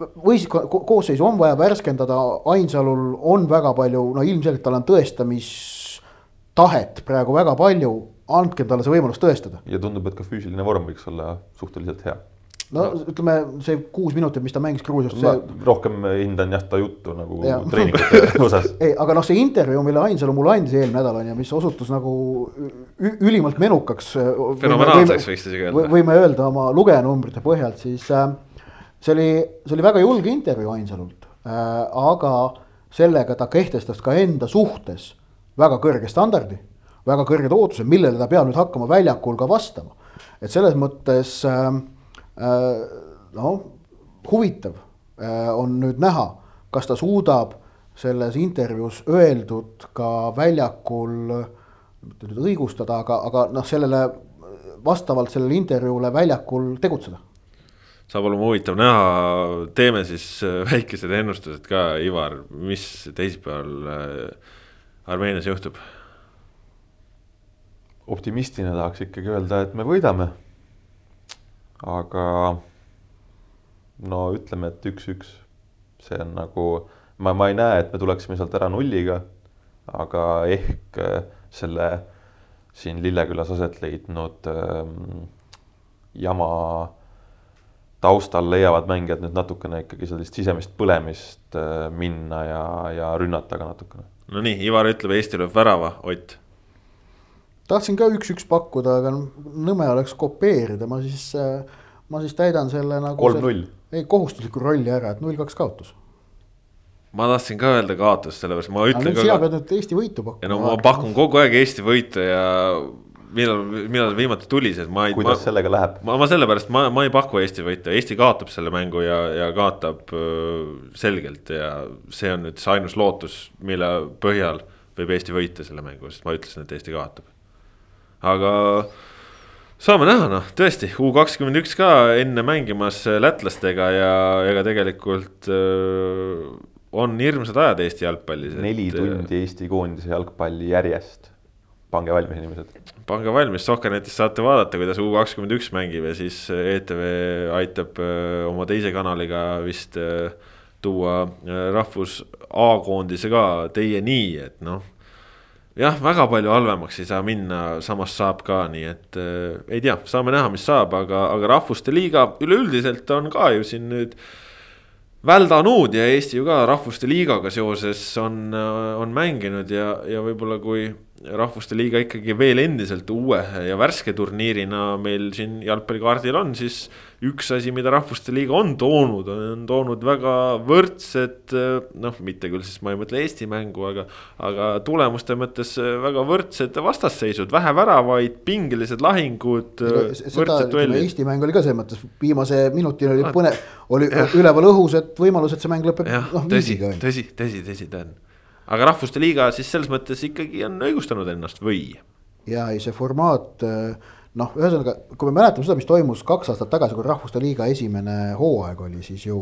Või siis ko- koosseisu on vaja värskendada, Ainsalul on väga palju, no ilmselgelt tal on tõestamistahet praegu väga palju, andke talle see võimalus tõestada. ja tundub, et ka füüsiline vorm võiks olla suhteliselt hea. no ütleme, see kuus minutit, mis ta mängis Gruusiast, see rohkem hindan jah ta juttu nagu Jaa. treeningute osas. ei, aga noh, see intervjuu, mille Ainsalu mulle andis eelmine nädal on ju, mis osutus nagu ülimalt menukaks. Fenomenaalseks võiks isegi öelda. võime öelda oma lugejanumbrite põhjalt, siis äh, see oli, see oli väga julge intervjuu Ainsalult äh,. aga sellega ta kehtestas ka enda suhtes väga kõrge standardi, väga kõrged ootused, millele ta peab nüüd hakkama väljakul ka vastama. et selles mõttes äh, äh, noh, huvitav äh, on nüüd näha, kas ta suudab selles intervjuus öeldud ka väljakul, mitte nüüd õigustada, aga, aga noh, sellele vastavalt sellele intervjuule väljakul tegutseda. Saab olema huvitav näha, teeme siis äh, väikesed ennustused ka, Ivar, mis teisipäeval äh, Armeenias juhtub? optimistina tahaks ikkagi öelda, et me võidame. aga no ütleme, et üks-üks, see on nagu, ma, ma ei näe, et me tuleksime sealt ära nulliga, aga ehk äh, selle siin Lillekülas aset leidnud ähm, jama taustal leiavad mängijad nüüd natukene ikkagi sellist sisemist põlemist äh, minna ja, ja rünnata ka natukene. Nonii, Ivar ütleb, Eesti lööb värava, Ott. tahtsin ka üks-üks pakkuda, aga nõme oleks kopeerida, ma siis, ma siis täidan selle nagu. kolm-null. ei, kohustusliku rolli ära, et null-kaks kaotus. ma tahtsin ka öelda kaotus, sellepärast ma ütlen ka. sina pead nüüd Eesti võitu pakkuma. ja no ma pakun kogu aeg Eesti võitu ja millal, millal see viimati tuli, sest ma ei. kuidas ma, sellega läheb? ma, ma sellepärast, ma, ma ei paku Eesti võitu, Eesti kaotab selle mängu ja, ja kaotab selgelt ja see on nüüd see ainus lootus, mille põhjal võib Eesti võita selle mängu, sest ma ütlesin, et Eesti kaotab. aga saame näha, noh, tõesti, U kakskümmend üks ka enne mängimas lätlastega ja ega tegelikult öö, on hirmsad ajad Eesti jalgpallis. neli tundi Eesti koondise jalgpalli järjest pange valmis, inimesed. pange valmis, Sohkernetis saate vaadata, kuidas U kakskümmend üks mängib ja siis ETV aitab äh, oma teise kanaliga vist äh, tuua rahvus A-koondise ka teieni, et noh. jah, väga palju halvemaks ei saa minna, samas saab ka, nii et äh, ei tea, saame näha, mis saab, aga, aga rahvuste liiga üleüldiselt on ka ju siin nüüd väldanud ja Eesti ju ka rahvuste liigaga seoses on, on mänginud ja, ja võib-olla kui rahvuste liiga ikkagi veel endiselt uue ja värske turniirina meil siin jalgpallikaardil on, siis üks asi, mida rahvuste liiga on toonud, on toonud väga võrdsed, noh, mitte küll siis ma ei mõtle Eesti mängu, aga, aga tulemuste mõttes väga võrdsed vastasseisud, vähe väravaid, pingelised lahingud no,. Eesti mäng oli ka selles mõttes, viimase minutini oli põnev, oli ja. üleval õhus, et võimalus, et see mäng lõpeb noh viisiga. tõsi, tõsi, tõsi ta on aga Rahvuste Liiga siis selles mõttes ikkagi on õigustanud ennast või? ja ei, see formaat noh, ühesõnaga, kui me mäletame seda, mis toimus kaks aastat tagasi, kui Rahvuste Liiga esimene hooaeg oli, siis ju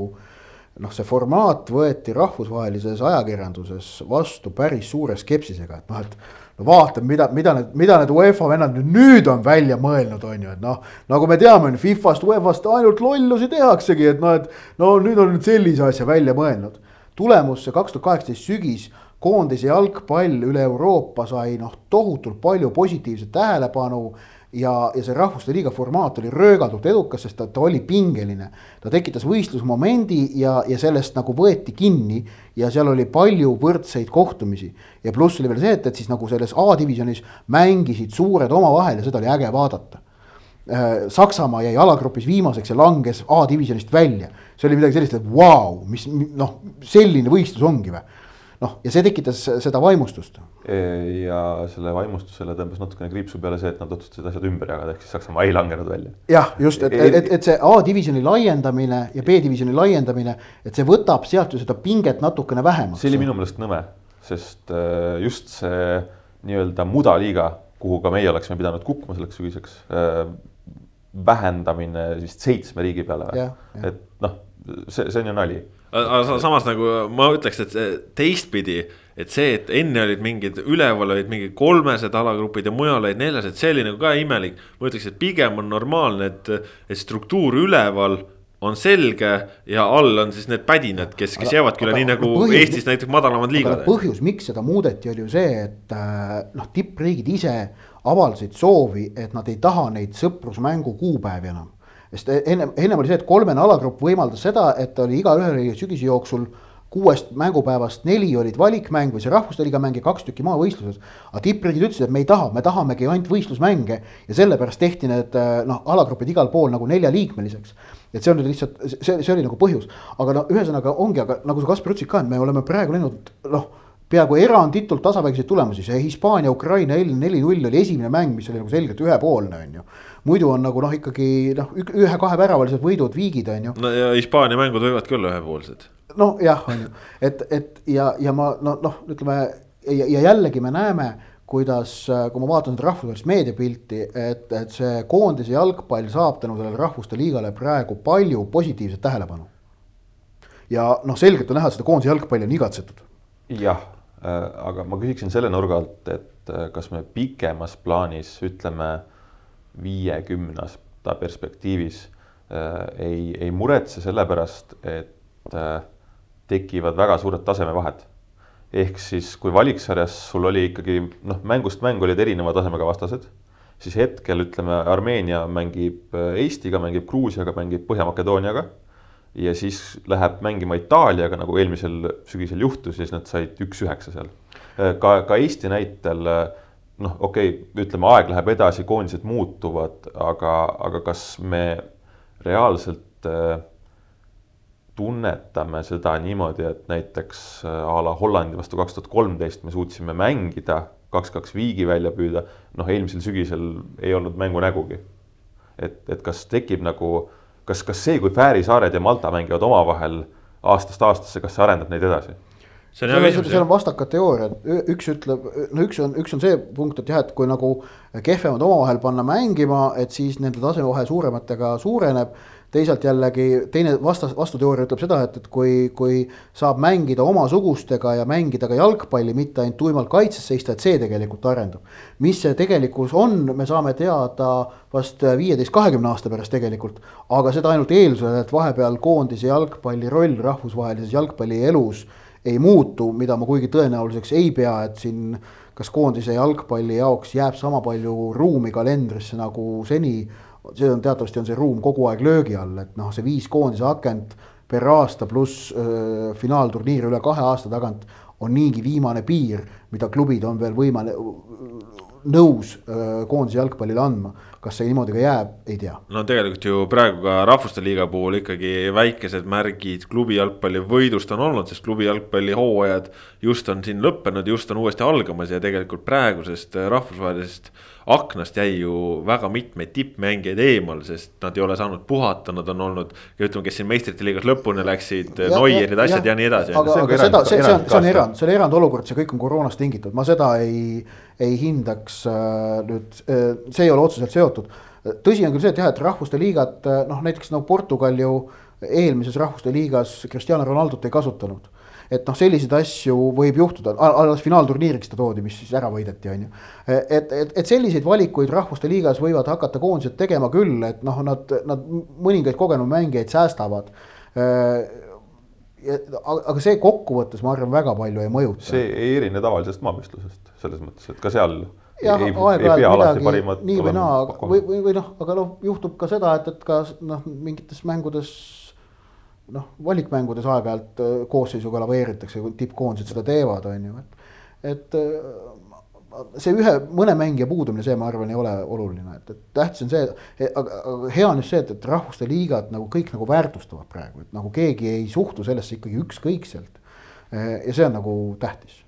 noh, see formaat võeti rahvusvahelises ajakirjanduses vastu päris suure skepsisega, et noh, et no vaatame, mida, mida need, mida need UEFA vennad nüüd, nüüd on välja mõelnud, on ju, et noh. nagu me teame, Fifast, UEFA-st ainult lollusi tehaksegi, et noh, et no nüüd on nüüd sellise asja välja mõelnud. tulemus see kaks tuhat kaheksateist sügis koondise jalgpall üle Euroopa sai noh, tohutult palju positiivset tähelepanu ja, ja see rahvuste liiga formaat oli röögatult edukas, sest ta, ta oli pingeline. ta tekitas võistlusmomendi ja, ja sellest nagu võeti kinni ja seal oli palju võrdseid kohtumisi. ja pluss oli veel see, et, et siis nagu selles A-divisjonis mängisid suured omavahel ja seda oli äge vaadata. Äh, Saksamaa jäi alagrupis viimaseks ja langes A-divisjonist välja. see oli midagi sellist, et vau wow,, mis noh, selline võistlus ongi või noh, ja see tekitas seda vaimustust. E, ja selle vaimustusele tõmbas natukene kriipsu peale see, et nad otsustasid asjad ümber jagada, ehk siis Saksamaa ei langenud välja. jah, just, et, et, et see A-divisjoni laiendamine ja B-divisjoni laiendamine, et see võtab sealt ju seda pinget natukene vähemaks. see oli minu meelest nõme, sest just see nii-öelda mudaliiga, kuhu ka meie oleksime pidanud kukkuma selleks sügiseks, äh, vähendamine vist seitsme riigi peale, et noh, see, see on ju nali aga samas nagu ma ütleks, et teistpidi, et see, et enne olid mingid üleval olid mingid kolmesed alagrupid ja mujal olid neljased, see oli nagu ka imelik. ma ütleks, et pigem on normaalne, et, et struktuur üleval on selge ja all on siis need pädinad, kes, kes jäävadki üle, nii nagu põhjus, Eestis näiteks madalamad liigad. põhjus, miks seda muudeti, oli ju see, et äh, noh, tippriigid ise avaldasid soovi, et nad ei taha neid sõprusmängu kuupäevi enam sest ennem, ennem oli see, et kolmene alagrupp võimaldas seda, et oli igaühel oli sügise jooksul kuuest mängupäevast neli olid valikmäng või see rahvuste liiga mäng ja kaks tükki maavõistlused. aga tippriigid ütlesid, et me ei taha, me tahamegi ainult võistlusmänge ja sellepärast tehti need noh, alagrupid igal pool nagu neljaliikmeliseks. et see on nüüd lihtsalt, see, see oli nagu põhjus, aga no ühesõnaga ongi, aga nagu sa Kaspar ütlesid ka, et me oleme praegu näinud noh peaaegu eranditult tasavägiseid tulemusi, see Hispaania-Ukraina eilne neli-null oli esimene mäng, mis oli nagu selgelt ühepoolne, on ju muidu on nagu noh, ikkagi noh, ühe-kaheväravalised võidud, viigid on ju. no ja Hispaania mängud võivad küll ühepoolsed. nojah, on ju, et, et ja, ja ma no noh, ütleme ja, ja jällegi me näeme kuidas, kui ma vaatan seda rahvusvahelist meediapilti, et, et see koondise jalgpall saab tänu sellele rahvuste liigale praegu palju positiivset tähelepanu. ja noh, selgelt on näha, et seda koondise jalgpalli on igatsetud. jah äh,, aga ma küsiksin selle nurga alt, et äh, kas me pikemas plaanis ütleme viiekümne aasta perspektiivis ei, ei muretse selle pärast, et tekivad väga suured tasemevahed. ehk siis, kui valiksarjas sul oli ikkagi noh, mängust mängu olid erineva tasemega vastased, siis hetkel ütleme, Armeenia mängib Eestiga, mängib Gruusiaga, mängib Põhja-Makedooniaga ja siis läheb mängima Itaaliaga, nagu eelmisel sügisel juhtus, siis nad said üks-üheksa seal. ka, ka Eesti näitel noh, okei okay,, ütleme, aeg läheb edasi, koondised muutuvad, aga, aga kas me reaalselt äh, tunnetame seda niimoodi, et näiteks äh, a la Hollandi vastu kaks tuhat kolmteist me suutsime mängida, kaks-kaks viigi välja püüda, noh, eelmisel sügisel ei olnud mängu nägugi. et, et kas tekib nagu kas, kas see, kui Fääri saared ja Malta mängivad omavahel aastast aastasse, kas see arendab neid edasi? Küsimus. seal on vastakad teooriad, üks ütleb, no üks on, üks on see punkt, et jah, et kui nagu kehvemad omavahel panna mängima, et siis nende tasemevahe suurematega suureneb teisalt jällegi teine vastas, vastuteooria ütleb seda, et, et kui, kui saab mängida omasugustega ja mängida ka jalgpalli, mitte ainult tuimalt kaitses seista, et see tegelikult arendab. mis see tegelikkus on, me saame teada vast viieteist, kahekümne aasta pärast tegelikult, aga seda ainult eeldusel, et vahepeal koondise jalgpalli roll rahvusvahelises jalgpallielus ei muutu, mida ma kuigi tõenäoliseks ei pea, et siin kas koondise jalgpalli jaoks jääb sama palju ruumi kalendrisse nagu seni. See on teatavasti on see ruum kogu aeg löögi all, et noh, see viis koondise akent per aasta pluss finaalturniir üle kahe aasta tagant on niigi viimane piir, mida klubid on veel võimalik, nõus öö, koondise jalgpallile andma. kas see niimoodi ka jääb, ei tea. no tegelikult ju praegu ka rahvuste liiga puhul ikkagi väikesed märgid klubi jalgpalli võidust on olnud, sest klubi jalgpalli hooajad just on siin lõppenud, just on uuesti algamas ja tegelikult praegusest rahvusvahelisest aknast jäi ju väga mitmeid tippmängijaid eemal, sest nad ei ole saanud puhata, nad on olnud. ütleme, kes siin meistrite liigas lõpuni läksid, Noierid, asjad ja, ja nii edasi. aga, aga seda, see, see on, see on erand, see on erandolukord, see kõik on koroonast tingitud, ma seda ei, ei hindaks äh, nüüd äh,, see ei ole otseselt seotud. tõsi on küll see, et jah, et rahvuste liigad, äh, noh näiteks no Portugal ju eelmises rahvuste liigas Cristiano Ronaldot ei kasutanud et noh, selliseid asju võib juhtuda, alles finaalturniiriks ta toodi, mis siis ära võideti, on ju. et, et, et selliseid valikuid rahvuste liigas võivad hakata koondised tegema küll, et noh, nad, nad mõningaid kogenud mängijaid säästavad aga see kokkuvõttes, ma arvan, väga palju ei mõjuta. see ei erine tavalisest maavõistlusest selles mõttes, et ka seal jah, aeg-ajalt midagi nii või naa, või, või, või noh, aga noh, juhtub ka seda, et, et ka noh, mingites mängudes noh, valikmängudes aeg-ajalt äh, koosseisuga laveeritakse, kui tippkoondised seda teevad, on ju, et. et äh, see ühe, mõne mängija puudumine, see, ma arvan, ei ole oluline, et, et tähtis on see, aga, aga hea on just see, et, et rahvuste liigad nagu kõik nagu väärtustavad praegu, et nagu keegi ei suhtu sellesse ikkagi ükskõikselt. Äh, ja see on nagu tähtis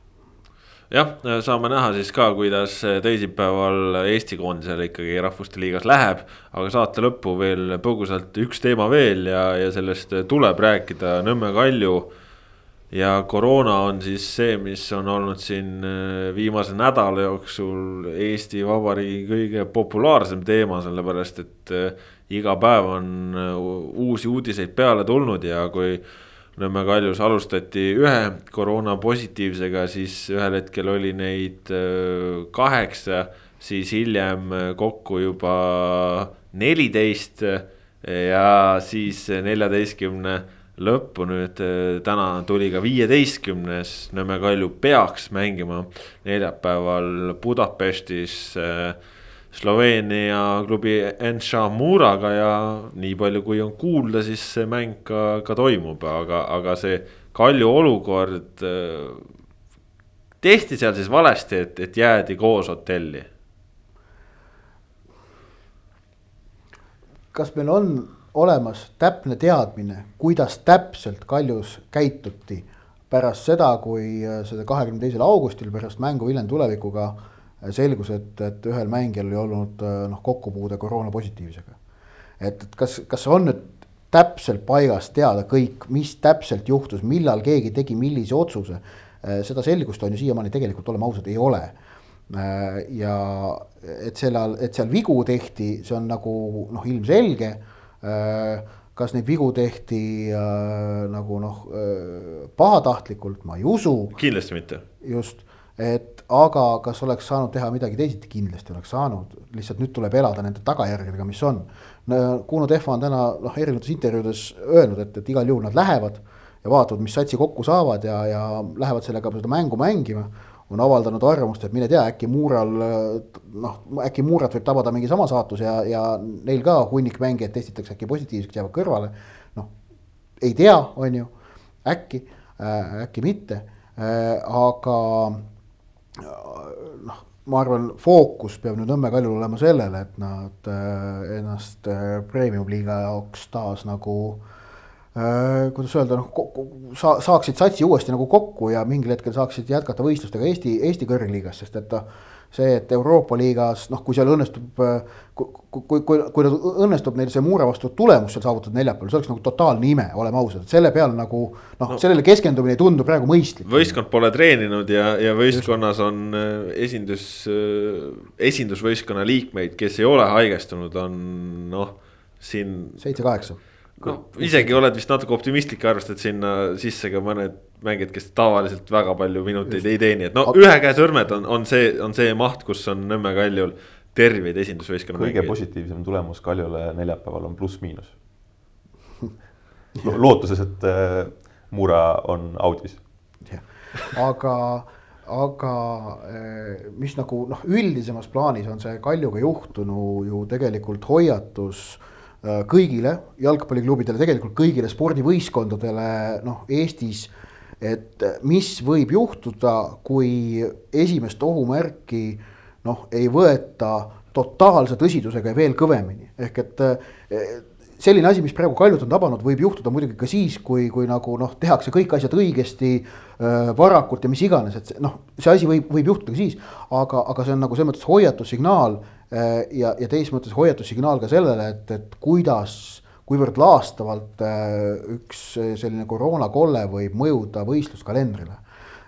jah, saame näha siis ka, kuidas teisipäeval Eesti koondisel ikkagi Rahvuste Liigas läheb. aga saate lõppu veel põgusalt üks teema veel ja, ja sellest tuleb rääkida, Nõmme Kalju. ja koroona on siis see, mis on olnud siin äh, viimase nädala jooksul Eesti Vabariigi kõige populaarsem teema, sellepärast et äh, iga päev on uusi uudiseid peale tulnud ja kui Nõmme Kaljus alustati ühe koroona positiivsega, siis ühel hetkel oli neid kaheksa, siis hiljem kokku juba neliteist ja siis neljateistkümne lõppu nüüd täna tuli ka viieteistkümnes, Nõmme Kalju peaks mängima neljapäeval Budapestis äh, Sloveenia klubi Enša Muraga ja nii palju, kui on kuulda, siis see mäng ka, ka toimub, aga, aga see Kalju olukord. Äh, tehti seal siis valesti, et, et jäädi koos hotelli? kas meil on olemas täpne teadmine, kuidas täpselt Kaljus käituti pärast seda, kui äh, seda kahekümne teisel augustil pärast mängu Viljandi tulevikuga selgus, et, et ühel mängijal oli olnud noh, kokkupuude koroona positiivsega. et, et kas, kas on nüüd täpselt paigas teada kõik, mis täpselt juhtus, millal keegi tegi millise otsuse. seda selgust on ju siiamaani tegelikult, oleme ausad, ei ole. ja et sellal, et seal vigu tehti, see on nagu noh, ilmselge. kas neid vigu tehti äh, nagu noh äh, pahatahtlikult, ma ei usu. kindlasti mitte. just et aga kas oleks saanud teha midagi teisiti, kindlasti oleks saanud, lihtsalt nüüd tuleb elada nende tagajärgedega, mis on. Kuno Tehva on täna noh, erinevates intervjuudes öelnud, et, et igal juhul nad lähevad ja vaatavad, mis satsi kokku saavad ja, ja lähevad sellega seda mängu mängima on avaldanud arvamust, et mine tea, äkki Muural noh, äkki Muurat võib tabada mingi sama saatus ja, ja neil ka hunnik mängijaid testitakse äkki positiivseks, jäävad kõrvale. noh, ei tea, on ju, äkki äh,, äkki mitte äh,, aga noh, ma arvan, fookus peab nüüd Nõmme Kaljul olema sellele, et nad äh, ennast äh, premium-liiga jaoks taas nagu äh, kuidas öelda, noh, sa-, saaksid satsi uuesti nagu kokku ja mingil hetkel saaksid jätkata võistlustega Eesti, Eesti kõrgliigas, sest et noh see, et Euroopa liigas noh, kui seal õnnestub, kui, kui, kui, kui õnnestub neil see Muure vastu tulemus seal saavutada neljapäeval, see oleks nagu totaalne ime, oleme ausad, selle peale nagu noh no,, sellele keskendumine ei tundu praegu mõistlik. võistkond pole treeninud ja, ja võistkonnas on äh, esindus, äh, esindusvõistkonna liikmeid, kes ei ole haigestunud, on noh, siin. seitse-kaheksa noh, isegi oled vist natuke optimistlik, arvestad sinna sisse ka mõned mängijad, kes tavaliselt väga palju minuteid Just. ei teeni, et no Aga... ühe käe sõrmed on, on see, on see maht, kus on Nõmme Kaljul terveid esindusvõistkonna kõige mängijaid. positiivsem tulemus Kaljule neljapäeval on pluss-miinus Lo. lootuses, et äh, Mura on audis. aga, aga äh, mis nagu noh, üldisemas plaanis on see Kaljuga juhtunu ju tegelikult hoiatus äh, kõigile jalgpalliklubidele, tegelikult kõigile spordivõistkondadele noh, Eestis et mis võib juhtuda, kui esimest ohumärki noh, ei võeta totaalse tõsidusega ja veel kõvemini, ehk et eh, selline asi, mis praegu Kaljut on tabanud, võib juhtuda muidugi ka siis, kui, kui nagu noh, tehakse kõik asjad õigesti äh,, varakult ja mis iganes, et noh, see asi võib, võib juhtuda ka siis, aga, aga see on nagu selles mõttes hoiatussignaal äh, ja, ja teises mõttes hoiatussignaal ka sellele, et, et kuidas kuivõrd laastavalt äh, üks selline koroonakolle võib mõjuda võistluskalendrile.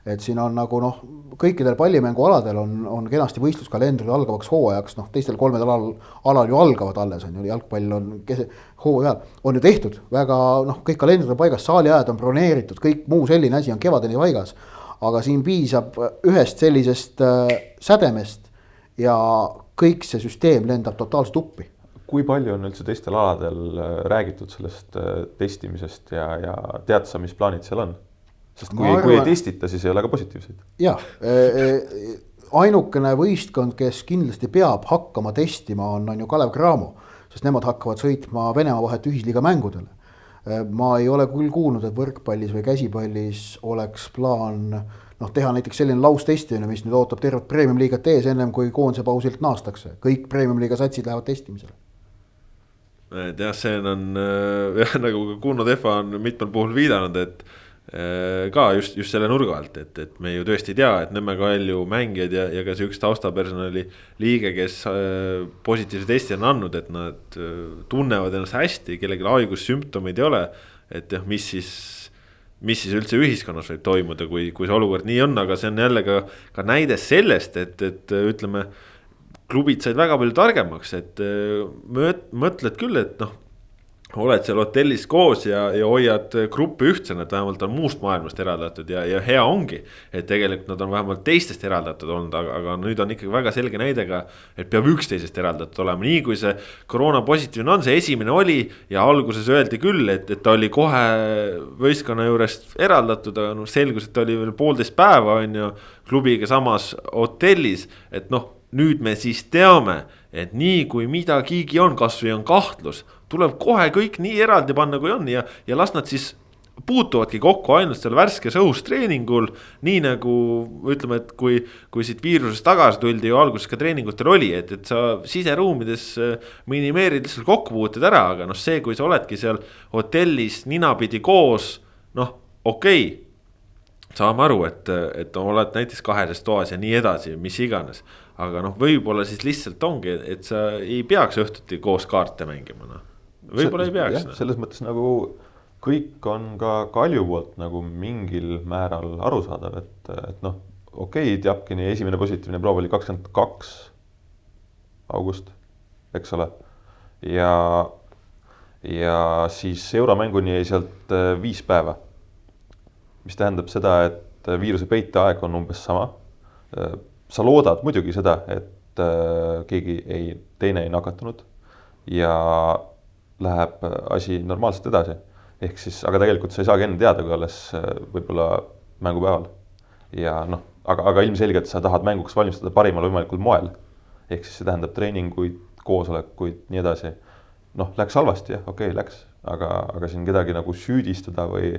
et siin on nagu noh, kõikidel pallimängualadel on, on kenasti võistluskalendrid algavaks hooajaks, noh, teistel kolmedel alal, alal ju algavad alles on ju, jalgpall on kese, hooajal on ju tehtud väga noh, kõik kalendrid on paigas, saaliajad on broneeritud, kõik muu selline asi on kevadeni paigas. aga siin piisab ühest sellisest äh, sädemest ja kõik see süsteem lendab totaalselt uppi kui palju on üldse teistel aladel äh, räägitud sellest äh, testimisest ja, ja tead sa, mis plaanid seal on? sest kui, arvan... kui ei testita, siis ei ole ka positiivseid. jah äh,, ainukene võistkond, kes kindlasti peab hakkama testima, on, on ju Kalev Cramo, sest nemad hakkavad sõitma Venemaa vahet ühisliiga mängudele. ma ei ole küll kuulnud, et võrkpallis või käsipallis oleks plaan noh, teha näiteks selline laustestimine, mis nüüd ootab tervet premium-liigat ees, ennem kui koondise pausilt naastakse, kõik premium-liiga satsid lähevad testimisele et jah, see on äh, jah, nagu Kuno Tehva on mitmel puhul viidanud, et äh, ka just, just selle nurga alt, et, et me ju tõesti ei tea, et Nõmme Kalju mängijad ja, ja ka see üks taustapersonali liige, kes äh, positiivse testi on andnud, et nad tunnevad ennast hästi, kellelgi haigussümptomeid ei ole. et jah, mis siis, mis siis üldse ühiskonnas võib toimuda, kui, kui see olukord nii on, aga see on jälle ka, ka näide sellest, et, et ütleme klubid said väga palju targemaks, et äh, mõtled küll, et noh oled seal hotellis koos ja, ja hoiad gruppi ühtsena, et vähemalt on muust maailmast eraldatud ja, ja hea ongi. et tegelikult nad on vähemalt teistest eraldatud olnud, aga, aga nüüd on ikkagi väga selge näide ka, et peab üksteisest eraldatud olema, nii kui see koroona positiivne on, see esimene oli. ja alguses öeldi küll, et, et ta oli kohe võistkonna juurest eraldatud, aga noh, selgus, et ta oli veel poolteist päeva, on ju. klubiga samas hotellis, et noh nüüd me siis teame, et nii kui midagigi on, kasvõi on kahtlus, tuleb kohe kõik nii eraldi panna, kui on ja, ja las nad siis puutuvadki kokku ainult seal värskes õhus treeningul. nii nagu ütleme, et kui, kui siit viirusest tagasi tuldi ju alguses ka treeningutel oli, et, et sa siseruumides äh, minimeerid lihtsalt kokkupuuted ära, aga noh, see, kui sa oledki seal hotellis ninapidi koos, noh, okei okay saame aru, et, et oled näiteks kaheses toas ja nii edasi, mis iganes. Aga noh, võib-olla siis lihtsalt ongi, et sa ei peaks õhtuti koos kaarte mängima, noh. võib-olla ei peaks. No. selles mõttes nagu kõik on ka Kalju poolt nagu mingil määral arusaadav, et, et noh, okei okay,, Tjapkini esimene positiivne proov oli kakskümmend kaks august, eks ole. ja, ja siis euromänguni jäi sealt äh, viis päeva mis tähendab seda, et viiruse peiteaeg on umbes sama. Sa loodad muidugi seda, et äh, keegi ei, teine ei nakatunud ja läheb asi normaalselt edasi. ehk siis, aga tegelikult sa ei saagi enne teada, kui alles äh, võib-olla mängupäeval. ja noh, aga, aga ilmselgelt sa tahad mänguks valmistuda parimal võimalikul moel. ehk siis see tähendab treeninguid, koosolekuid, nii edasi. noh, läks halvasti jah, okei okay,, läks, aga, aga siin kedagi nagu süüdistada või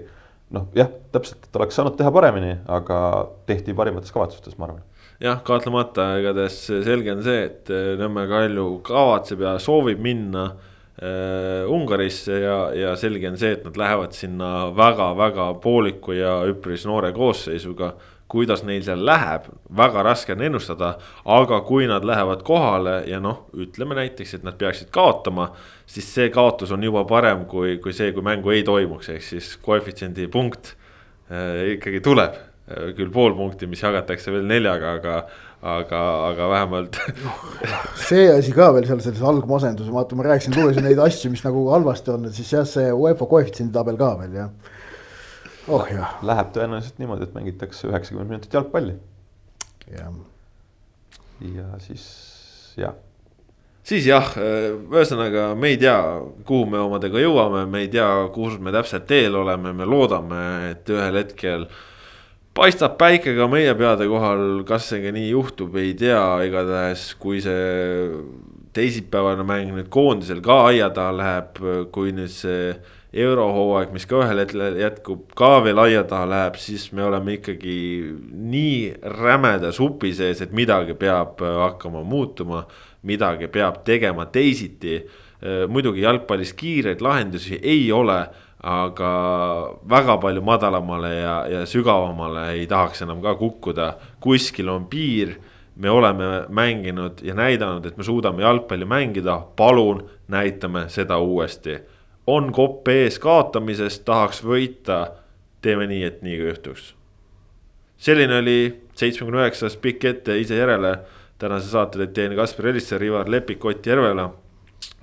noh, jah, täpselt, et oleks saanud teha paremini, aga tehti parimates kavatsustes, ma arvan jah, kahtlemata, igatahes selge on see, et äh, Nõmme Kalju kavatseb ja soovib minna äh, Ungarisse ja, ja selge on see, et nad lähevad sinna väga-väga pooliku ja üpris noore koosseisuga. kuidas neil seal läheb, väga raske on ennustada, aga kui nad lähevad kohale ja noh, ütleme näiteks, et nad peaksid kaotama. siis see kaotus on juba parem kui, kui see, kui mängu ei toimuks, ehk siis koefitsiendi punkt äh, ikkagi tuleb küll pool punkti, mis jagatakse veel neljaga, aga, aga, aga vähemalt see asi ka veel seal selles algmasenduses, vaata, ma rääkisin, lugesin neid asju, mis nagu halvasti on, siis jah, see UEFA koefitsiendi tabel ka veel jah. oh jah. Läheb tõenäoliselt niimoodi, et mängitakse üheksakümmend minutit jalgpalli. jah. ja siis jah siis jah, ühesõnaga me ei tea, kuhu me omadega jõuame, me ei tea, kus me täpselt teel oleme, me loodame, et ühel hetkel äh, paistab päike ka meie peade kohal, kas see ka nii juhtub, ei tea, igatahes kui see teisipäevane mäng nüüd koondisel ka aia taha läheb, kui nüüd see eurohooaeg, mis ka ühel hetkel jätkub, ka veel aia taha läheb, siis me oleme ikkagi nii rämeda supi sees, et midagi peab hakkama muutuma, midagi peab tegema teisiti. muidugi jalgpallis kiireid lahendusi ei ole aga väga palju madalamale ja, ja sügavamale ei tahaks enam ka kukkuda, kuskil on piir. me oleme mänginud ja näidanud, et me suudame jalgpalli mängida, palun näitame seda uuesti. on kopp ees kaotamisest, tahaks võita, teeme nii, et nii ka juhtuks. selline oli seitsmekümne üheksas pikk ette ise järele. tänase saate teid teen Kaspar Elisser, Ivar Lepik, Ott Järvela.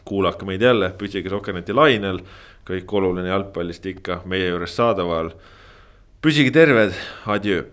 kuulake meid jälle, püsige Sokkerneti lainel kõik oluline jalgpallist ikka meie juures saadaval. püsige terved, adjöö